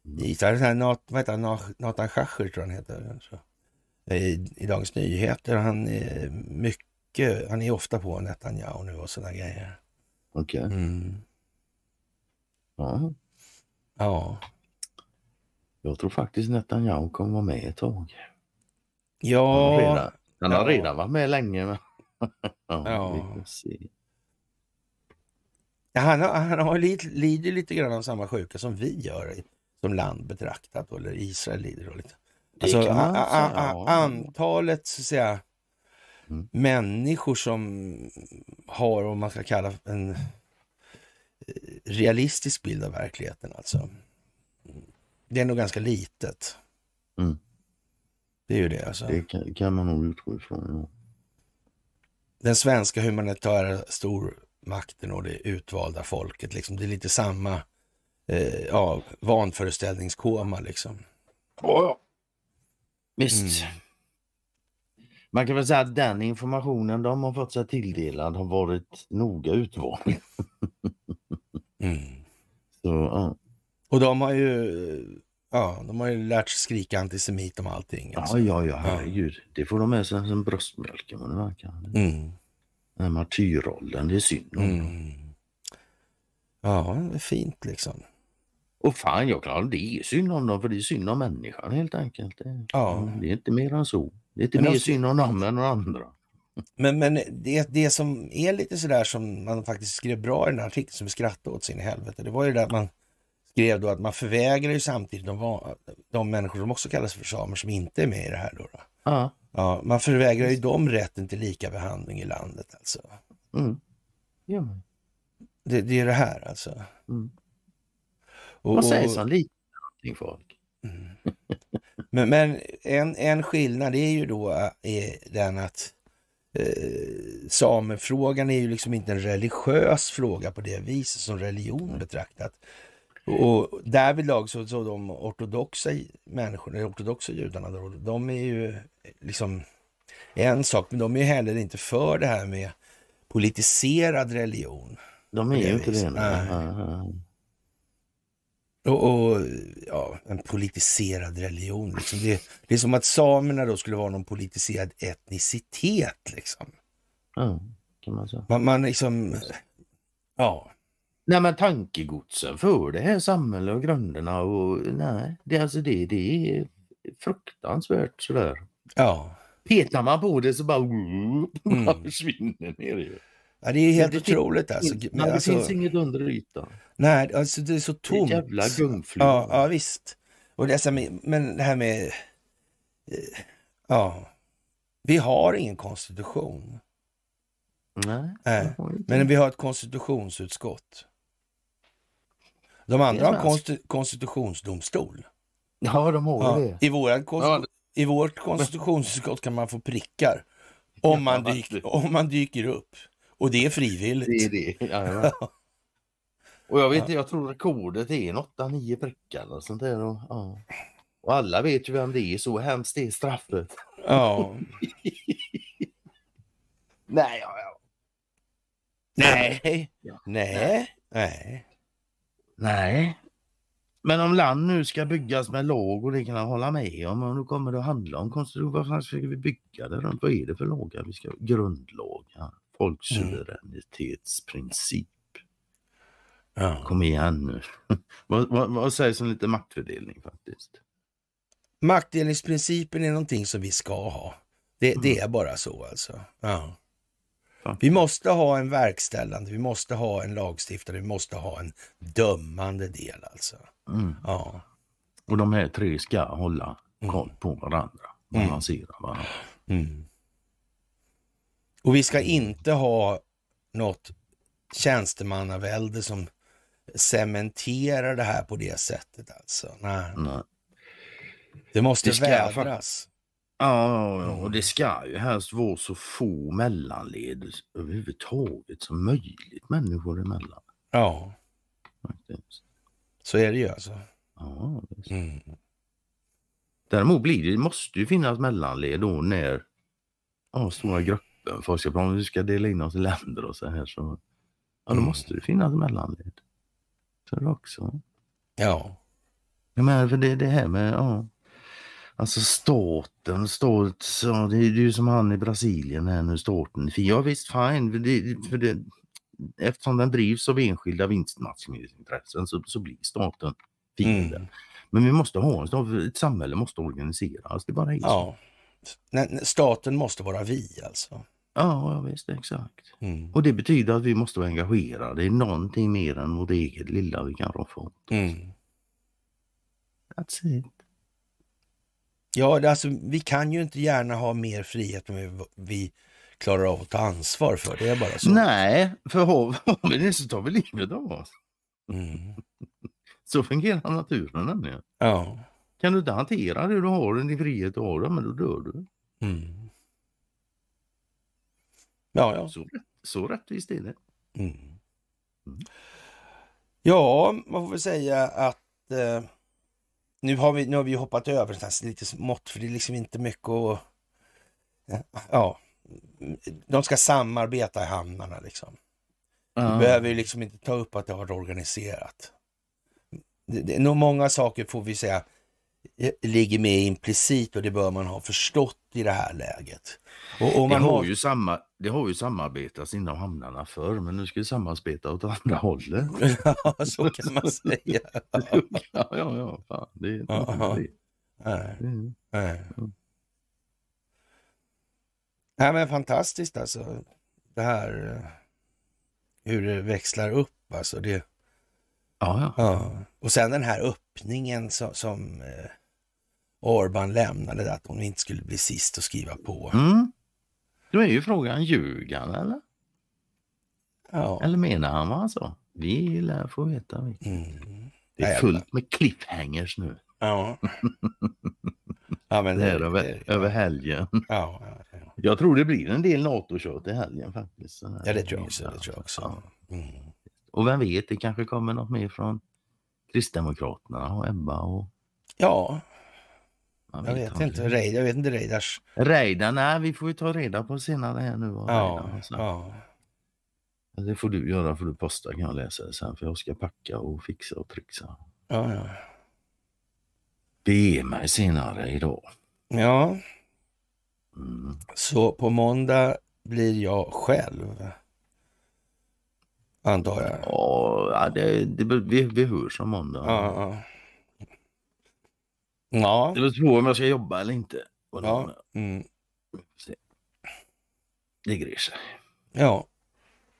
Mm. Nat, vad heter han, Nat- Nathan Schacher tror han heter. Så. I, I Dagens Nyheter. Han är mycket, han är ofta på Netanyahu nu och sådana grejer. Okej. Mm. Ja. Ja. Jag tror faktiskt Netanyahu kommer vara med ett tag. Han har Ja, har redan varit med länge. Men... ja, Ja. Han, har- han har lid, lider lite grann av samma sjuka som vi gör som land betraktat. Eller Israel lider då lite. Alltså, a, a, a, antalet så att säga, Mm. människor som har, om man ska kalla en eh, realistisk bild av verkligheten alltså. Det är nog ganska litet. Mm. Det är ju det alltså. Det kan, kan man nog utgå ifrån. Ja. Den svenska humanitära stormakten och det utvalda folket, liksom, det är lite samma eh, ja, vanföreställningskoma liksom. Visst. Mm. Man kan väl säga att den informationen de har fått sig tilldelad har varit noga utvald. Mm. Så, ja. Och de har ju, ja, de har ju lärt sig skrika antisemit om allting. Alltså. ja, ja, ja, herregud. Det får de med sig som bröstmjölken vad det verkar. Mm. Den här martyrrollen, det är synd om. Mm. Ja, det är fint liksom. Och fan, jag klarar det är synd om dem för det är synd om människan helt enkelt. Det, Ja. det är inte mer än så. Det är inte Men mer alltså- synd om dem än om andra. Men, men det, det som är lite sådär som man faktiskt skrev bra i den här artikeln som vi skrattade åt sin helvete. Det var ju det att man skrev då att man förvägrar ju samtidigt de, de människor som också kallas för samer som inte är med i det här. Då, då. Ja. Ja, man förvägrar ju dem rätten till lika behandling i landet. Alltså. Mm. Ja. Det, det är det här alltså. Mm. Och, Man säger och- som liten folk. Men, men en, en skillnad är ju då är den att eh, samefrågan är ju liksom inte en religiös fråga på det viset som religion betraktat. Och därvidlag så, så de ortodoxa människorna, de ortodoxa judarna, då, de är ju liksom en sak, men de är heller inte för det här med politiserad religion. De är ju inte det. Och, och ja, en politiserad religion. Liksom. Det, det är som att samerna då skulle vara någon politiserad etnicitet. Liksom. Ja, kan man säga. Man, man liksom, ja. Nej men tankegodsen för det här samhället och grunderna och nej, det, alltså det, det är fruktansvärt sådär. Ja. Petar man på det så bara, Mm. bara försvinner ner ju. ja, det är helt Det finns- otroligt alltså. Nej, Men det alltså finns inget under ytan. nej, alltså det är så Det är tomt. jävla gungfly. Ja, ja visst. Och det med, men det här med, eh, ja, vi har ingen konstitution. Nej, Nej, det. Men vi har ett konstitutionsutskott. De andra har en konsti- konstitutionsdomstol. Ja, de har Ja, det. I, konst- Ja, I vårt konstitutionsutskott kan man få prickar om man, Ja, dyker, om man dyker upp. Och det är frivilligt. Det är det. Jajamän. Och jag vet inte, jag tror rekordet är en 8-9 prickar eller sånt där. Och, ja. och alla vet ju vem det är, så hemskt är straffet. Ja. Nej, ja, ja. Nej. Ja. Nej. Nej. Nej. Men om land nu ska byggas med lag och det kan jag hålla med om. Och nu kommer det att handla om konstitution. Vad fan ska vi bygga det runt? Vad är det för lagar vi ska Grundlagar. Folksuveränitetsprincip. Ja. Kom igen nu. vad, vad, vad sägs om lite maktfördelning faktiskt? Maktdelningsprincipen är någonting som vi ska ha. Det, det är bara så alltså. Ja. Vi måste ha en verkställande, vi måste ha en lagstiftare, vi måste ha en dömande del alltså. Mm. Ja. Och de här tre ska hålla Mm. koll på varandra. Balansera varandra. Mm. Och vi ska inte ha något tjänstemannavälde som cementerar det här på det sättet alltså. Nej. Nej. Det måste Det vädras. Ja, och det ska ju helst vara så få mellanled överhuvudtaget som möjligt människor emellan. Ja, Faktiskt. så är det ju alltså. Ja, visst. Mm. Däremot blir det, måste ju finnas mellanled då när ja, stora grupper, folk ska, om vi ska dela in oss i länder och så här så ja, då Mm. måste det finnas mellanled. Så det också. Ja. Jag menar för det, det här med, ja. Alltså staten, stat, så det, är- ju som han i Brasilien här nu, staten. Ja visst, fine. För det, för det, eftersom den drivs av enskilda vinstmaximeringsintressen så, så blir staten fiende. Mm. Men vi måste ha en stat, ett samhälle måste organiseras. Det bara är så. ja. Staten måste vara vi alltså. Ja, ja, visst, exakt. Mm. Och det betyder att vi måste vara engagerade i någonting mer än vårt eget lilla vi kan rå för. Mm. That's it. Ja, det, alltså, vi kan ju inte gärna ha mer frihet än vi, vi klarar av att ta ansvar för. Det är bara så. Nej, för har, vi det så tar vi livet av oss. Mm. Så fungerar naturen nämligen. Ja. Kan du inte hantera det du har, din frihet du har, men då dör du. Mm. Ja, ja. Så, så rättvist är det. Mm. Mm. Ja, man får väl säga att eh, nu, har vi, nu har vi hoppat över nästan lite smått, för det är liksom inte mycket att... Ja, de ska samarbeta i hamnarna liksom. Vi behöver ju liksom inte ta upp att det har varit organiserat. Det, det nog många saker får vi säga eh, ligger med implicit och det bör man ha förstått i det här läget. Och, och det, har har, ju samma, det har ju samarbetats inom hamnarna förr, men nu ska vi samarbeta åt andra hållet. ja, så kan man säga. ja, ja, ja. Fan, det, Ja. det, Nej, det. nej. Mm. Nej, men fantastiskt alltså. Det här eh, hur det växlar upp alltså. Det, Ja, ja. ja. Och sen den här öppningen som, som eh, Orban lämnade, att hon inte skulle bli sist att skriva på. Mm. Då är ju frågan, ljög han eller? Ja. Eller menar han vad han sa? Vi lär få veta. Vi. Mm. Det är fullt med cliffhangers nu. Ja. ja, men Det det, är över, över helgen. Ja, ja, ja. Jag tror det blir en del NATO-kört i helgen faktiskt. Ja, det tror jag också. Det tror jag också. Mm. Och vem vet, det kanske kommer något mer från Kristdemokraterna och Ebba och... Ja, jag vet inte. Reid, jag vet inte Reidars... Reidar, nej vi får ju ta reda på senare här nu. Ja, ja. Det får du göra för du posta kan jag läsa det sen för jag ska packa och fixa och trixa. ja, ja. Be mig senare idag. ja. Mm. Så på måndag blir jag själv. Antar jag. Ja, det, det, vi, vi hörs om måndag. Ja, ja. Ja, Det beror på om jag ska jobba eller inte. Och ja. Mm. Det grejer sig. ja.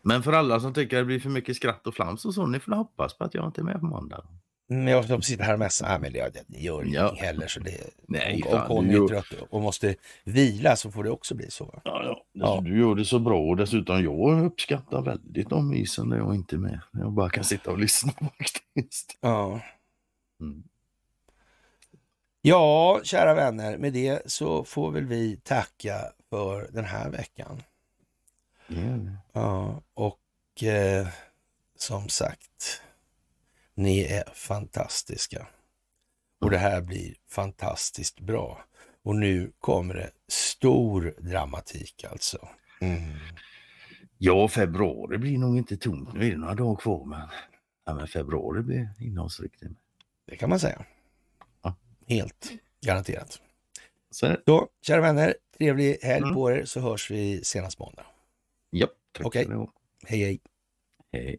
Men för alla som tycker det blir för mycket skratt och flams och så, ni får hoppas på att jag inte är med på måndag. Men jag som sitter här och mässar, men det, det gör ingenting Ja. heller. Så det, Nej, och, fan, och du är trött och måste vila så får det också bli så. Ja, ja. Ja. Du gör det så bra och dessutom jag uppskattar väldigt de isen när jag inte är med. Jag bara kan sitta och lyssna faktiskt. Ja. Mm. Ja, kära vänner, med det så får väl vi tacka för den här veckan. Det. Ja, och eh, som sagt, ni är fantastiska. Och det här blir fantastiskt bra. Och nu kommer det stor dramatik alltså. Mm. Ja, februari blir nog inte tomt. Nu är det några dagar kvar men, ja, men februari blir innehållsrikt. Det kan man säga. Helt garanterat. Så. Så, kära vänner, trevlig helg Mm. på er så hörs vi senast måndag. ja, tack ha. Hej hej! Hej.